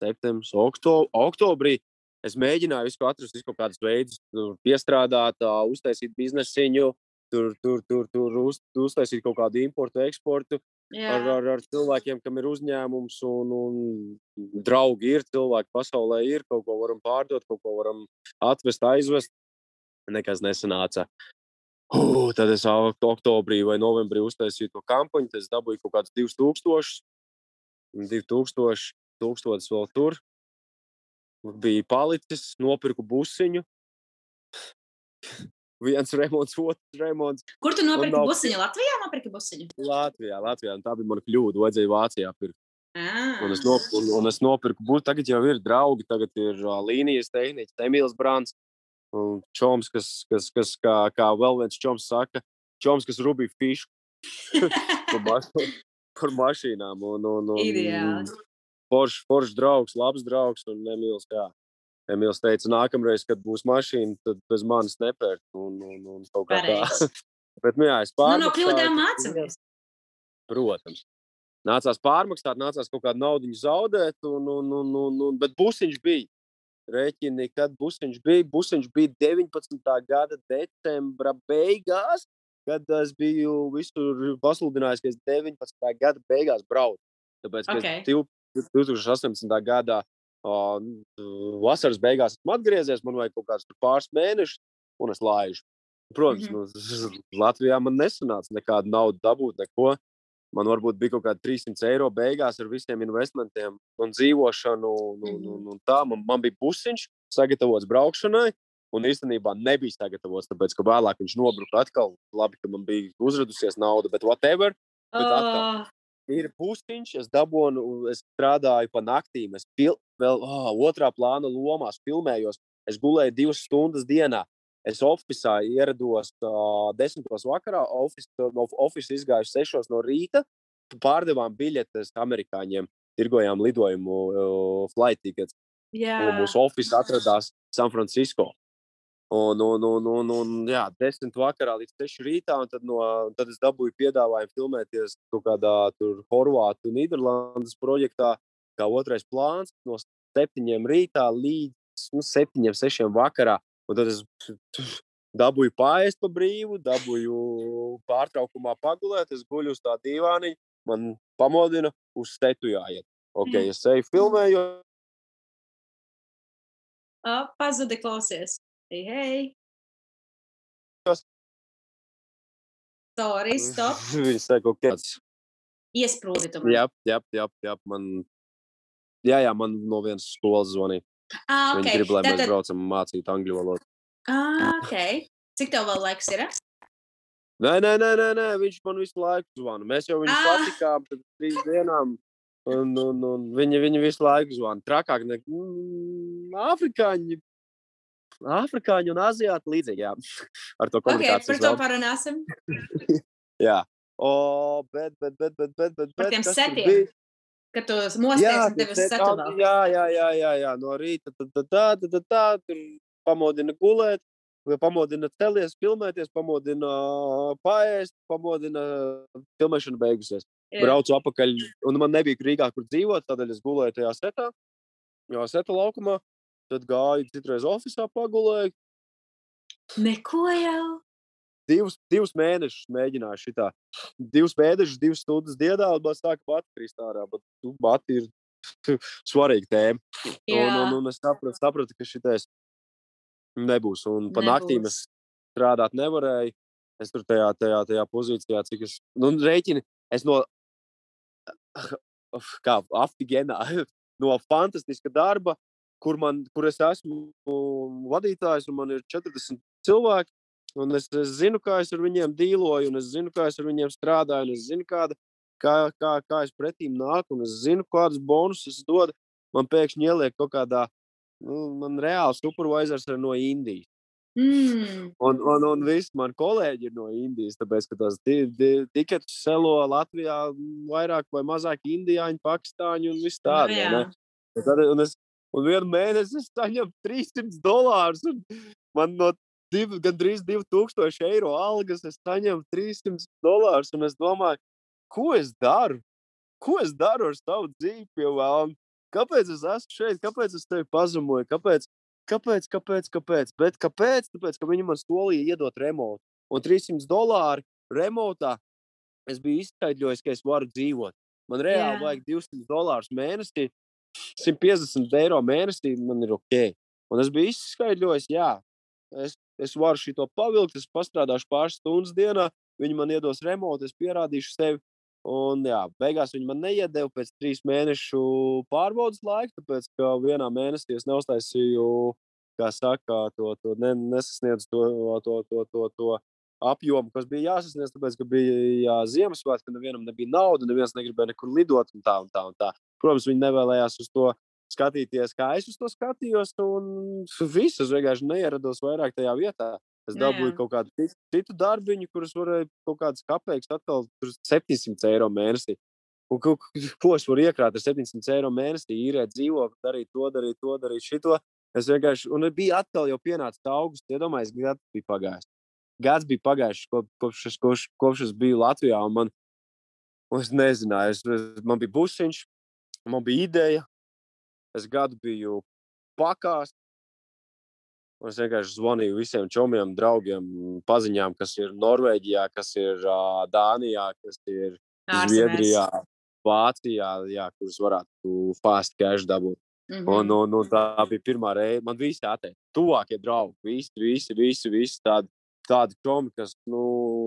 septembris, okto, oktobrī. Es mēģināju visu atrast, visu kaut kādus veidus, piestrādāt, uztaisīt biznesiņu, tur, tur, tur, tur uz, uztaisīt kaut kādu importu, eksportu Jā. ar, ar, ar cilvēkiem, kam ir uzņēmums un, un draugi ir, cilvēki pasaulē ir, kaut ko varam pārdot, kaut ko varam atvest, aizvest. Nekas nesanāca. Uh, tad es ok- oktobrī vai novembrī uztaisīju to kampaņu, tad es dabūju kaut kādus 2000, 2000, 1000 vēl tur. Bija palicis, nopirku busiņu. Viens remonts, otrs remonts. Kur tu nopirki nav- busiņu? Latvijā nopirki busiņu? Latvijā, Latvijā. Un tā bija mana kļūda. Vajadzēja Vācijā pirkt. Ah. Un es, nop, un, un es nopirku, būtu tagad jau ir draugi, tagad ir uh, līnijas tehniķis, Emīls Brāns. Un čoms, kas, kas, kas kā, kā vēl viens čoms saka, čoms, kas rubīja fišu par, maš, par mašīnām. Un, un, un, Ideāli. Foršs forš draugs, labs draugs. Un Emīls, jā. Emīls teica, nākamreiz, kad būs mašīna, tad bez manis nepērk. Un, un, un kaut kā tā. Bet, nu jā, Nu, no kļūdām mācāmies. Protams. Nācās pārmaksāt, nācās kaut kādu naudu zaudēt, un, un, un, un, un, bet busiņš bija. Rēķini, kad busiņš bija. Busiņš bija 19. gada decembra beigās, kad es biju visur pasludinājis, ka es 19. gada beigās braucu. Tāpēc, ka Ok. okay. 2018. gadā uh, vasaras beigās esmu atgriezies, man vajag kaut kāds pāris mēnešus, un es laižu. Protams, mm -hmm. nu, Latvijā man nesanāca nekādu naudu dabūt, neko. Man varbūt bija kaut kādi 300 eiro beigās ar visiem investmentiem un dzīvošanu. Un, un, un, un tā. Man, man bija pusiņš sagatavots braukšanai, un īstenībā nebija sagatavots, tāpēc ka vēlāk viņš nobruka atkal. Labi, ka man bija uzradusies nauda, bet whatever. Bet atkal. Oh, Ir pusiņš, es dabūju, es strādāju pa naktīm. Es pil, vēl oh, otrā plāna lomās filmējos. Es gulēju divas stundas dienā. Es oficiālā ierados uh, desmitos vakarā, oficiālā no oficiāla izgāju sešos no rīta. Pārdevām biļetes amerikāņiem, tirgojām lidojumu uh, flight tickets. Un mūsu oficiāls atradās San Francisco. Un, un, un, un, un jā, desmit vakarā līdz seši rītā, un tad, no, tad es dabūju piedāvājumu filmēties kaut kādā tur Horvātu un Nīderlandes projektā, kā otrais plāns, no septiņiem rītā līdz nu, septiņiem, sešiem vakarā. Un tad es dabūju pāriest pa brīvu, dabūju pārtraukumā pagulēt, es guļu uz tā dīvāniņa, man pamodina uz stetu jāiet. Ok, es eju filmēju, Oh, pazudi klausies. Hei, hei. Sorry, stop. Viņi saka, ok. Iesprūdi man. Jā, jā, jā, jā, man. Jā, jā, man no vienas skolas zvanīja. Ah, Viņi okay. grib, lai mēs Tātad, braucam mācīt angļu valodu. ah, okay. Cik tev vēl laiks ir? Nē, nē, nē, nē, nē, viņš man visu laiku zvana. Mēs jau viņu Ah. satikām pēc trīs dienām. Un, un, un viņi, viņi visu laiku zvana. Trakāk nekā mm, afrikāņi. Afrikāņi un aziāti līdzīgi. Jā. Ar to Ok, par komunikāciju. to parunāsim. Jā. O, bet, bet, bet, bet, bet, bet, Par tiem setiem. Kad tu mosties tevi seti- satumā. Jā, jā, jā, jā, jā, no rīta tā, tā, tā, tā, tā, tā tur pamodina gulēt, pamodina celies, filmēties, pamodina paēst, pamodina filmēšana beigusies. Jā. Braucu apakaļ, un man nebija Rīgā, kur dzīvot, tādēļ es gulēju tajā setā, jā, seta laukumā, tad gāju citreiz oficiālā pagulēju. Neko jau. Divus, divus mēnešus mēģināju šitā. Divus mēnešus, divas stundas dienā, un man sāka pati krist ārā, bet tu, bati ir svarīga tēma. Un, un, un es sapratu, sapratu ka šitais nebūs. Un pa naktīm Nebūs. es strādāt nevarēju. Es tur tajā, tajā, tajā pozīcijā, cik es nu, rēķinu, es no, kā aftigenā, no fantastiska darba, kur, man, kur es esmu vadītājs, un man ir 40 cilvēki. Un es, es zinu, kā es ar viņiem dīloju, un es zinu, kā es ar viņiem strādāju, un es zinu, kāda, kā, kā, kā es pretīm nāku, un es zinu, kādus bonusus es dodu. Man pēkšņi ieliek kaut kādā, nu, man reāli supervisors ir no Indijas. Mm. Un, un, un visi mani kolēģi ir no Indijas, tāpēc, ka tās tiketus selo Latvijā vairāk vai mazāk indiāņu, pakistāņu un viss tādu. vai jā. ne? Un, tad, un, es, un vienu mēnesi es saņemu 300 dolārus. un Man no div, gandrīz 2000 eiro algas es saņemu 300 dolārus. Un es domāju, ko es daru? Ko es daru ar savu dzīvi? Vēlna? Kāpēc es esmu šeit? Kāpēc es tevi pazemoju? Kāpēc? Kāpēc? Kāpēc? Kāpēc? Bet kāpēc? Tāpēc, ka viņi man solīja iedot remontu. Un 300 dolāru remontā es biju izskaidrojis, ka es varu dzīvot. Man reāli Jā. vajag 200 dolārus mēnesī, 150 eiro mēnesī. Man ir ok. Un es biju izskaidrojis, jā, es, es varu šo pavilkt, es pastrādāšu pāris stundas dienā, viņi man iedos remontu, es pierādīšu sevi. Un, jā, beigās viņi man neiedeva pēc trīs mēnešu pārbaudas laika, tāpēc ka vienā mēnesī es neuztaisīju, kā saka, to, to ne, nesasniedzu to, to, to, to, to apjomu, kas bija jāsasniedz. Tāpēc, ka bija jā, Ziemassvētki, nevienam nebija naudas, neviens negribēja nekur lidot un tā un tā. Un tā. Protams, viņi nevēlējās uz to skatīties, kā es uz to skatījos. Un viss es vienkārši neierados vairāk tajā vietā. Es jā. dabūju kaut kādu citu, darbiņu, kurus varēju kaut kādas kapeikas atkal tur 700 eiro mēnesī. Un, ko, ko es varu iekrāt ar 700 eiro mēnesī, īrēt dzīvokli, darīt to, darīt to, darīt šito. Es vienkārši, un bija atkal jau pienācis augusts, iedomājieties, gads bija pagājis. Gads bija pagājis, ko- kopš, es- kopš, kopš es biju Latvijā, un man, un es nezināju, es, man bija busiņš, man bija ideja, es gadu biju pakās, un es vienkārši zvanīju visiem čomiem, draugiem, paziņām, kas ir Norvēģijā, kas ir uh, Dānijā, kas ir Ārzemēs. Zviedrijā, Vācijā, jā, kurus varētu fast cash dabūt. Mhm. Un, un, un tā bija pirmā reize. Man visi atteica, tuvākie draugi, visi, visi, visi, visi tādi, tādi čomi, kas, nu,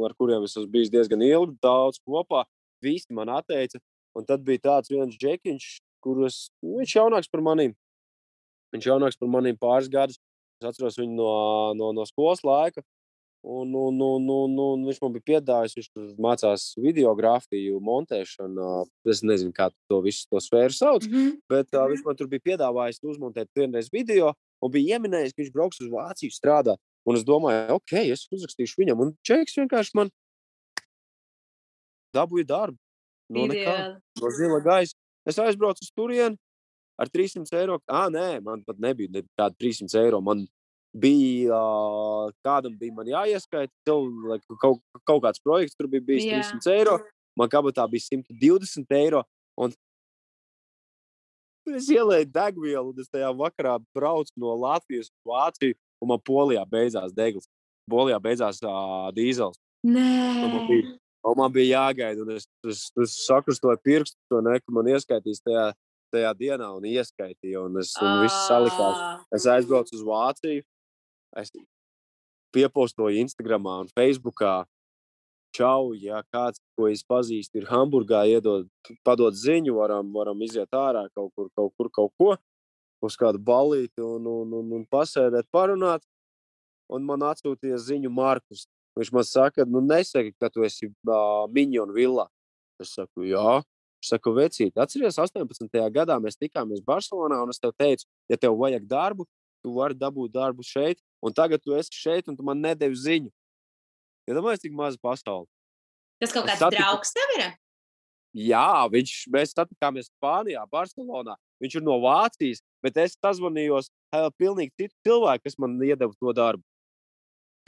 ar kuriem es esmu bijis diezgan ilgi, daudz kopā. Visi man atteica. Un tad bija tāds viens džekiņš, kurus nu, viņš ir jaunāks par maniem. Viņš ir jaunāks par maniem pāris gadus. Es atceros viņu no, no, no skolas laika. Un, un, un, un, un viņš man bija piedāvājis, viņš mācās videogrāfiju, montēšanu. Es nezinu, kā to visu to sfēru sauc. Mhm. Bet uh, viņš man tur bija piedāvājis uzmontēt vienreiz video, un bija ieminējis, ka viņš brauks uz Vāciju strādāt. Un es domāju, ok, es uzrakstīšu viņam. Un Čeks vienkārši man dabūja darbu. No, nekā, no zila gaisa. Es aizbraucu uz turieni ar 300 eiro. Ah, nē, man pat nebija nekāda 300 eiro. Man bija, uh, kādam bija man jāieskaita, like, kaut, kaut kāds projekts tur bija bijis Jā. 300 eiro. Man kabatā bija 120 eiro. Un Es ielēju degvielu, un es tajā vakarā braucu no Latvijas uz Vāciju, un man polijā beidzās degls. Polijā beidzās uh, dīzels. Nē, un man bija jāgaida, un es, es, es sakrustoju pirkstu, to ne, ka man ieskaitīs tajā, tajā dienā, un ieskaitīja, un, es, un viss salikās. Ā, Es aizbraucu uz Vāciju, es piepostoju Instagram un Facebookā. Čau, ja kāds, ko es pazīstu, ir Hamburgā, iedod, padod ziņu, varam, varam iziet ārā kaut kur, kaut kur, kaut ko, uz kādu balīti un, un, un, un pasēdēt, parunāt. Un man atsūtīja ziņu Markus. Viņš man saka, nu nesaki, ka tu esi uh, Miņona villā. Es saku, jā. Viņš saka, vecīt, atceries, 18. gadā mēs tikāmies Barcelonā, un es tev teicu, ja tev vajag darbu, tu vari dabūt darbu šeit, un tagad tu esi šeit, un tu man nedevi ziņu. Iedomājieties, cik maza pasaule. Tas kaut kāds satiku- draugs tev ir? Jā, viņš, mēs satikāmies Spānijā, Barcelonā. Viņš ir no Vācijas, bet es sazvanījos ar pilnīgi citu cilvēku, kas man iedeva to darbu.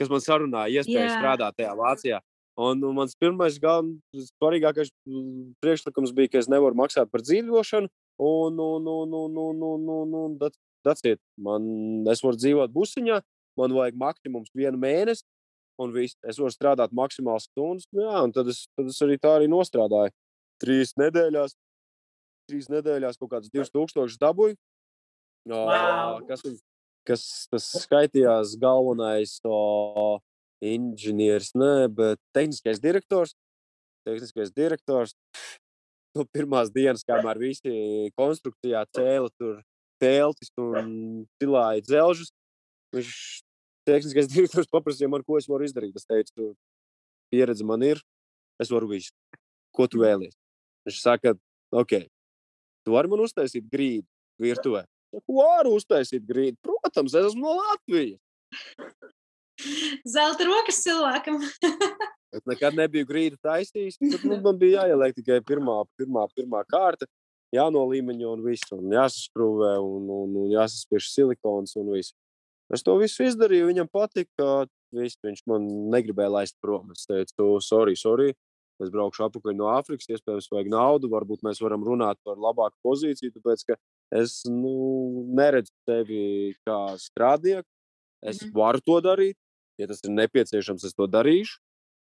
Kas man sarunāja, iespēju Jā. strādāt tajā Vācijā. Un, un mans pirmais, galvenais, svarīgākais mm, priekšlikums bija, ka es nevaru maksāt par dzīvošanu. Un, un, un, un, un, un, un, un that's- that's it. man, es varu dzīvot busiņā, man vajag maksimums vienu mēnesi, un viss. Es varu strādāt maksimāli stundas. nu Jā, un tad es, tad es arī tā arī nostrādāju. Trīs nedēļās, trīs nedēļās kaut kādas 2000 dabūju. Wow. kas, kas tas skaitījās galvenais o, inženieris, ne, bet tehniskais direktors. Tehniskais direktors. No pirmās dienas, kamēr visi konstrukcijā cēla tur teltis un cilāja dzelžus, viņš tehniskais direktors paprasīja man, ko es varu izdarīt. Es teicu, pieredze man ir, es varu visu. Ko tu vēlies? Viņš saka, ok, tu vari man uztaisīt grīdu virtuvē. Ko varu uztaisīt grīdu? Protams, es esmu no Latvijas. Zelta rokas cilvēkam. Es nekad nebiju grīdu taisījis. Tad, nu, man bija jāieliek tikai pirmā, pirmā, pirmā kārta, jānolīmeņo un viss. Un jāsasprūvē un, un, un jāsaspiež silikons un viss. Es to visu izdarīju, viņam patika. Viss, viņš man negribēja laist prom. Es teicu, sorry, sorry. Es braukšu atpakaļ no Āfrikas, iespējams, vajag naudu. Varbūt mēs varam runāt par labāku pozīciju, tāpēc ka es nu, neredzu tevi kā strādnieku. Es mm varu to darīt, ja tas ir nepieciešams, es to darīšu,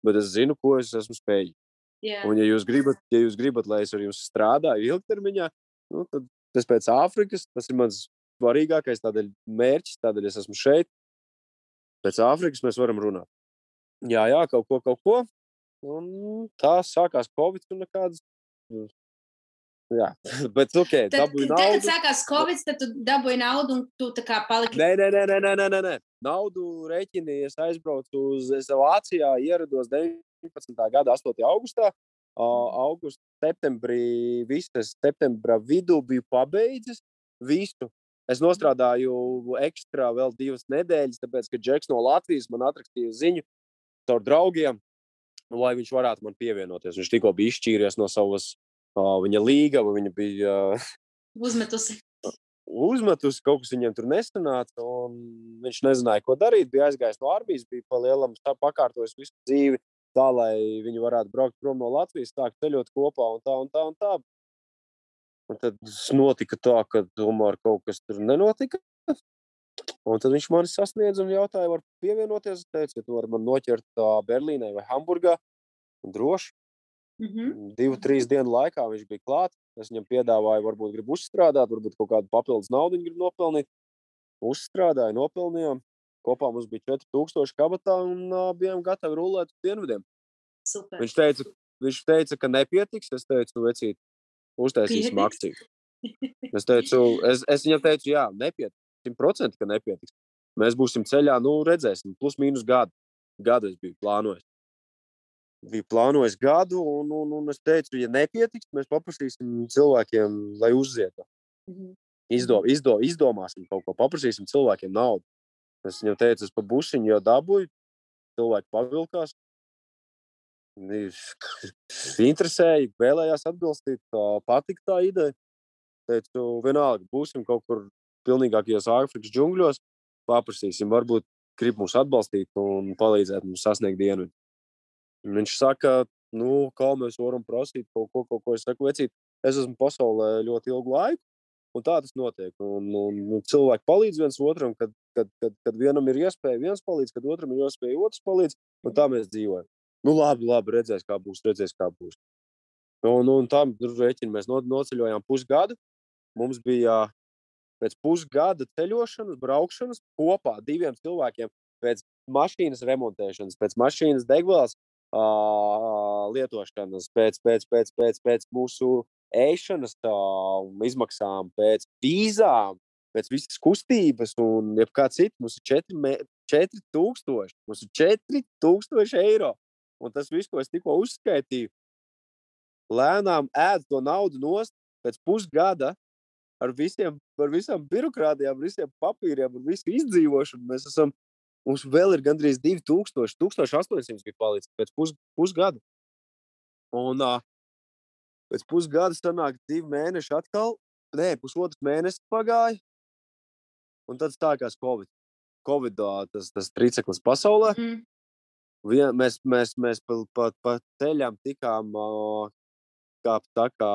bet es zinu, ko es esmu spējīgs. Jā. Un, ja jūs gribat, ja jūs gribat lai es ar jums strādāju ilgtermiņā, nu, tad tas pēc Āfrikas tas ir mans svarīgākais mērķis, tādēļ es esmu šeit. Pēc Āfrikas mēs varam runāt. Jā, jā, kaut ko, kaut ko. Un tā sākās Covid un nekādas. Jā, bet ok, Tad, dabūju tad, kad naudu. sākās Covid, tad tu dabūji naudu un tu tā kā paliki. Nē, nē, nē, nē, nē, nē, nē. Naudu rēķini es aizbraucu uz es Vācijā, ierados 19. gada 8. augustā. Uh, augusta, septembrī, visas septembra vidū biju pabeidzis visu. Es nostrādāju ekstra vēl divas nedēļas, tāpēc, ka Džeks no Latvijas man atrakstīja ziņu caur draugiem, lai viņš varētu man pievienoties. Viņš tikko bija izšķīries no savas viņa līga, viņa bija Uzmetusi. uzmetusi, kaut kas viņam tur nesanāca. un Viņš nezināja, ko darīt. Bija aizgājis no armijas, bija pa lielam tā pakārtojis visu dzīvi, tā lai viņi varētu braukt prom no Latvijas, sākt ceļot kopā un tā un tā. Un tā. Un tad notika tā, ka tomēr kaut kas tur nenotika. Un tad viņš man sasniedza un jautāja, var pievienoties. Es teicu, ka tu vari man noķert Berlīnē vai Hamburgā. Droši. Mhm. Divu, trīs dienu laikā viņš bija klāts. Es viņam piedāvāju, varbūt grib uzstrādāt, varbūt kaut kādu papildus naudu viņš grib nopelnīt. Uzstrādāju, nopelnījām. Kopā mums bija 4000 kabatā un uh, bijām gatavi rullēt uz dienvidiem. Super. Viņš teica, viņš teica, ka nepietiks. Es teicu, vecīt, uztaisīsim akciju. Es, teicu, es, es viņam teicu, jā, nepietiks. Simtprocentīgi, ka nepietiks. Mēs būsim ceļā, nu, redzēsim, plus mīnus gadu. Gadu es biju plānojis. Biju plānojis gadu, un, un, un es teicu, ja nepietiks, mēs paprasīsim cilvēkiem, lai uzzietu. Mhm. Izdo, izdo, izdomāsim kaut ko, paprasīsim cilvēkiem naudu. Es viņam teicu, es pa busiņu jau dabūju, cilvēki pavilkās. Viņš interesēja, vēlējās atbalstīt, tā patika tā ideja. Teicu, vienalga, būsim kaut kur pilnīgākajos Āfrikas džungļos, paprasīsim, varbūt grib mūs atbalstīt un palīdzēt mums sasniegt dienvidu. Viņš saka, nu, kā mēs varam prasīt kaut ko, kaut ko. Es saku, vecīt, es esmu pasaulē ļoti ilgu laiku, un tā tas notiek. Un, un, un cilvēki palīdz viens otram, kad, kad, kad, kad vienam ir iespēja, viens palīdz, kad otram ir iespēja, otrs palīdz, un tā mēs dzīvojam. Nu, labi, labi, redzēs, kā būs, redzēs, kā būs. Un, un tam rēķinu mēs no, noceļojām pusgadu. Mums bija pēc pusgada ceļošanas, braukšanas kopā diviem cilvēkiem pēc mašīnas remontēšanas, pēc mašīnas degvielas lietošanas, pēc, pēc, pēc, pēc, pēc mūsu ēšanas uh, izmaksām, pēc vīzām, pēc visas kustības un jebkā cita. Mums ir 4000, mums ir 4000 eiro. Un tas viss, ko es tikko uzskaitīju, lēnām ēd to naudu nost pēc pusgada ar visiem, ar visām birokrātijām, visiem papīriem, ar visu izdzīvošanu. Mēs esam, mums vēl ir gandrīz 2000, 1800 bija palicis pēc pus, pusgada. Un uh, pēc pusgada sanāk divi mēneši atkal, nē, pusotrs mēnesis pagāja, un tad stākās Covid. Covid tas, tas triceklis pasaulē. Mhm. Vien, mēs, mēs, mēs pa, pa, pa ceļām tikām uh, kā tā kā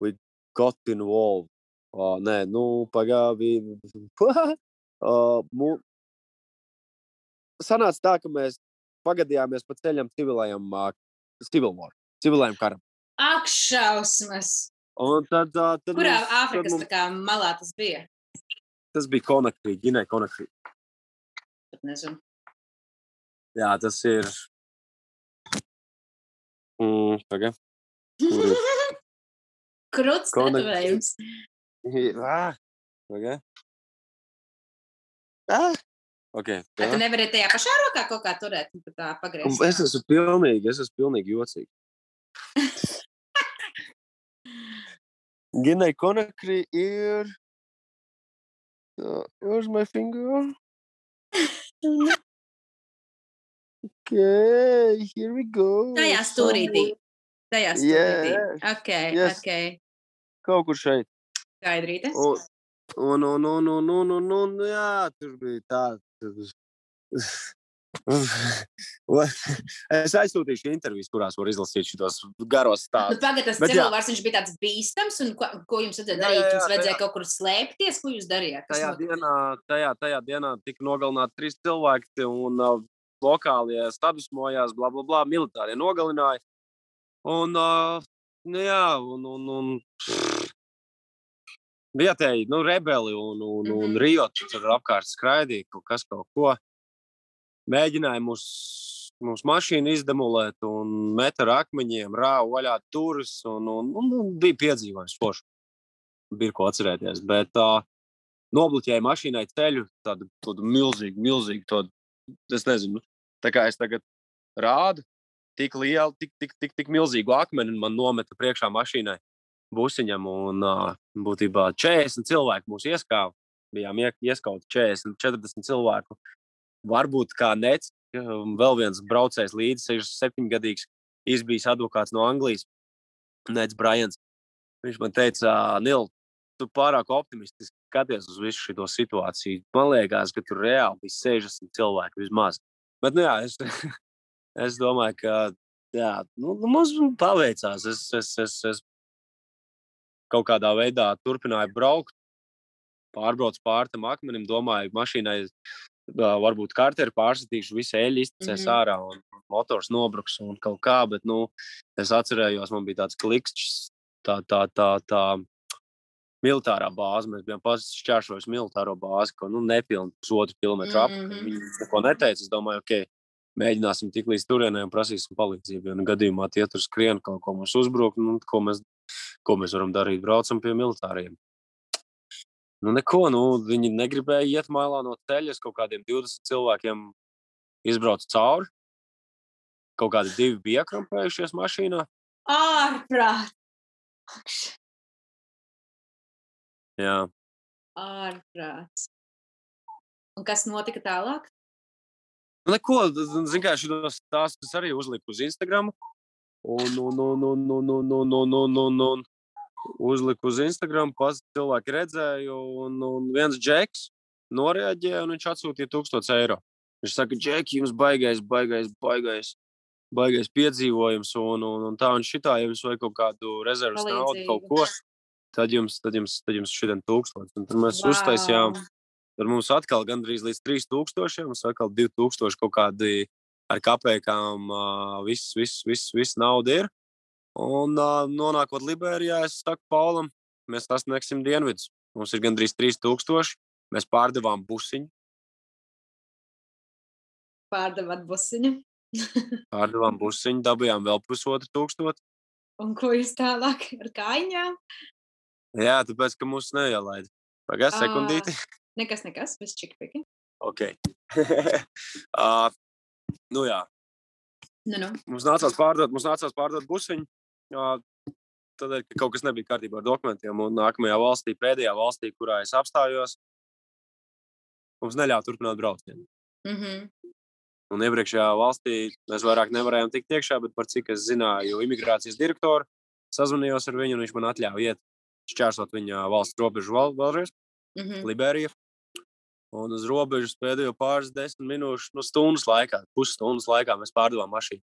we got involved. Uh, nē, nu, pagāja. uh, mu... Sanāca tā, ka mēs pagadījāmies pa ceļam civilajam, civil war, civilajam karam. Ak, šausmas! Un tad, uh, tad Kurā mums- Āfrikas mums- malā tas bija? Tas bija Konakrī, Ginē Konakrī. Pat nezinu. Jā, tas ir. Mm, tagad. Konak- tetovējums. Ah, tagad. Ah, ok. Vai tu nevari tajā pašā rokā kaut kā turēt un tā pagriezt? Es esmu pilnīgi, es esmu pilnīgi jocīgs. Ginē Konakrī ir. Uh, where's my finger? Okay, here we go. Tajā stūrītī. Tajā stūrītī. Yes. Ok, Yes. ok. Kaut kur šeit. Skaidrītes. Un, un, un, un, un, un, un, un jā, tur bija tā. Es aizsūtīšu intervijas, kurās var izlasīt šos garos Nu, stāstus. Pagaidā, tas cilvēks viņš bija tāds bīstams, un ko, ko jums Jā, darīt? Jums vajadzēja tajā. kaut kur slēpties, ko jūs darījāt? Tajā notika? dienā, tajā, tajā dienā tika nogalināti trīs cilvēki, un uh, lokālie sadusmojās, bla, bla, bla, militārie nogalināja. Un, uh, nu, jā, un, un, un pff, vietēji, nu, rebeli un, un, un Mhm. rioti tur apkārt skraidīja, kaut kas kaut ko. Mēģināja mūs, mūsu mašīnu izdemolēt un met ar akmeņiem, rāva vaļā turis, un, un, un, un bija piedzīvojums forši. Bija ko atcerēties, bet uh, nobloķēja mašīnai ceļu, tādu, tādu milzīgu, milzīgu, tādu, es nezinu, tā kā es tagad rādu, tik lielu, tik, tik, tik, tik milzīgu akmeni man nometa priekšā mašīnai busiņam, un būtībā 40 cilvēku mūs ieskāva. Bijām ie- ieskauti 40, 40 cilvēku. Varbūt kā nec, um, vēl viens braucējs līdzi 67 gadīgs, izbijis advokāts no Anglijas, Nets Brajans. Viņš man teica, Nil, tu pārāk optimistiski skaties uz visu šo situāciju. Man liekas, ka tur reāli bija 60 cilvēki vismaz. Bet, nu, jā, es, es domāju, ka jā, nu, nu, mums paveicās. Es, es, es, es kaut kādā veidā turpināju braukt, pārbraucu pāri tam akmenim, domāju, mašīnai varbūt karteri pārsatīšu, visu eļļu izticēs mm. -hmm. ārā un motors nobruks un kaut kā. Bet, nu, es atcerējos, man bija tāds klikšķis, tā, tā, tā, tā militārā bāze. Mēs bijām šķēršojuši militāro bāzi, ko nu, nepilnu pusotru kilometru apkārt. Mhm. Viņi neko neteica. Es domāju, ok, mēģināsim tik līdz turienei un prasīsim palīdzību. Nu gadījumā tie tur skrien kaut ko mums uzbruk, nu, ko, mēs, ko mēs varam darīt? Braucam pie militāriem. Nu, neko, nu, viņi negribēja iet malā no ceļa. Kaut kādiem 20 cilvēkiem izbraucu cauri. Kaut kādi divi bija iekrampējušies mašīnā. Ārprāt! Jā, Ārprāts. Un kas notika tālāk? Nu, neko, zinu, kā šos stāstus arī uzliku uz Instagram. Un, un, un, un, un, un, un, un, un, un, un uzliku uz Instagram, pats cilvēki redzēja, un, un viens džeks noreaģēja, un viņš atsūtīja 1000 eiro. Viņš saka, džeki, jums baigais, baigais, baigais, baigais piedzīvojums, un, un, un tā un šitā, ja jums vajag kaut kādu rezerves naudu, kaut ko, tad jums, tad jums, tad jums šodien tūkstots. Un tad mēs wow. uztaisījām Tur mums atkal gandrīz līdz 3000, mums atkal 2000 kaut kādi ar kapekām, uh, viss, viss, viss, viss nauda ir. Un uh, nonākot Liberijā, es saku Paulam, mēs sasniegsim dienvidus. Mums ir gandrīz 3000, mēs pārdevām busiņu, Pārdevāt busiņu. pārdevām busiņu, dabījām vēl pusotru tūkstošu. Un ko jūs tālāk ar kājām? Jā, tāpēc, ka mūs neielaida. Pagaidā sekundīti. Nekas, nekas, viss čikpiki. Ok. uh, nu jā, Nu, nu. mums nācās pārdot, mums nācās pārdot busiņu. Tādēļ, ka kaut kas nebija kārtībā ar dokumentiem. Un nākamajā valstī, pēdējā valstī, kurā es apstājos, mums neļāva turpināt braucienu. Mm -hmm. Un iepriekšējā valstī mēs vairāk nevarējām tikt iekšā, bet par cik es zināju, imigrācijas direktoru sazvanījos ar viņu, un viņš man atļāva iet šķērsot viņa valsts robežu vēl, vēlreiz, Mm -hmm. Liberija. Un uz robežas pēdējo pāris desmit minūšu, nu, stundas laikā, pusstundas laikā mēs pārdevām mašīnu.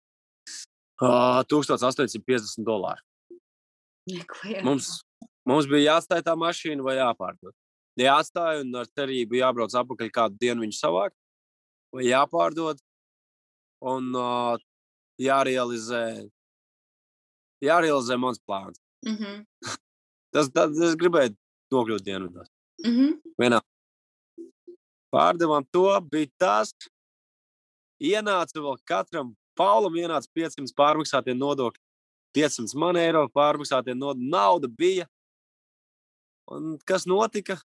Uh, 1850 dolāru. Mums, mums bija jāatstāj tā mašīna vai jāpārdod. Jāatstāj un ar cerību jābrauc atpakaļ kādu dienu viņu savākt, vai jāpārdod un uh, jārealizē, jārealizē mans plāns. Mm -hmm. Tas, tas es gribēju nokļūt dienvidos. Mm -hmm. Vienā, Pārdevām to, bija tas. Ienāca vēl katram Paulam ienāca 500 pārmaksātie nodokļi. 500 man eiro pārmaksātie nodokļi. Nauda bija. Un kas notika?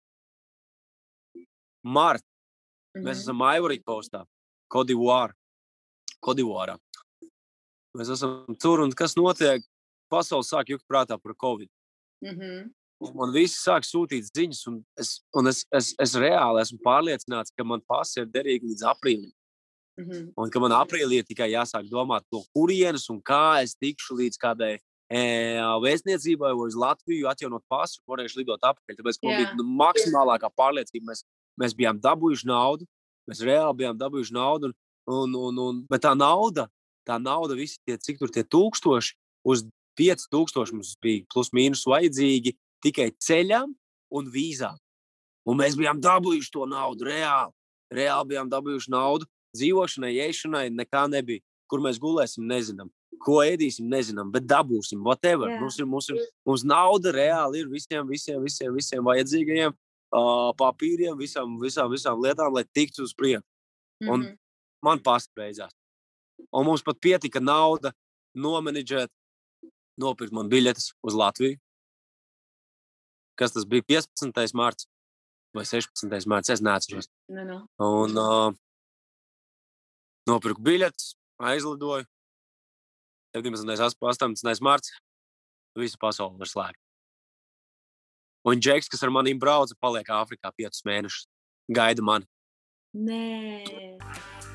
Marta. Mm -hmm. Mēs esam Ivory Coastā, Kodivārā. Kodivārā. Mēs esam tur un kas notiek? Pasaule sāk jukt prātā par Covid. Mm -hmm. Man visi sāk sūtīt ziņas, un es, un es, es, es reāli esmu pārliecināts, ka man pasi ir derīgi līdz aprīlim. Mm -hmm. Un ka man aprīlī ir tikai jāsāk domāt, no kurienes un kā es tikšu līdz kādai e, vēstniecībai vai uz Latviju, atjaunot pasu, varēšu lidot atpakaļ. Tāpēc man bija nu, maksimālākā pārliecība. Mēs, mēs bijām dabūjuši naudu, mēs reāli bijām dabūjuši naudu. Un, un, un, bet tā nauda, tā nauda, visi tie, cik tur tie tūkstoši, uz 5000 mums bija plus mīnus vajadzīgi tikai ceļam un vīzām. Un mēs bijām dabūjuši to naudu reāli. Reāli bijām dabūjuši naudu dzīvošanai, ēšanai nekā nebija. Kur mēs gulēsim, nezinām. Ko ēdīsim, nezinām, bet dabūsim. Whatever. Yeah. Mums, ir, mums, ir, mums nauda reāli ir visiem, visiem, visiem, visiem vajadzīgajiem uh, papīriem, visām, visām, visām lietām, lai tiktu uz priekšu. Mm -hmm. Man pastiprinājās. Un mums pat pietika nauda nomenedžēt, nopirkt man biļetes uz Latviju. Kas tas bija 15. mārciņā vai 16. mārciņā? Es neatceros. No, no. Un, uh, Nopirku biļetes, aizlidoju. 17. 18. mārciņā visa pasaule ir slēgta. Un Džeks, kas ar maniem brauca, paliek Āfrikā piecus mēnešus. Gaida mani. Nē.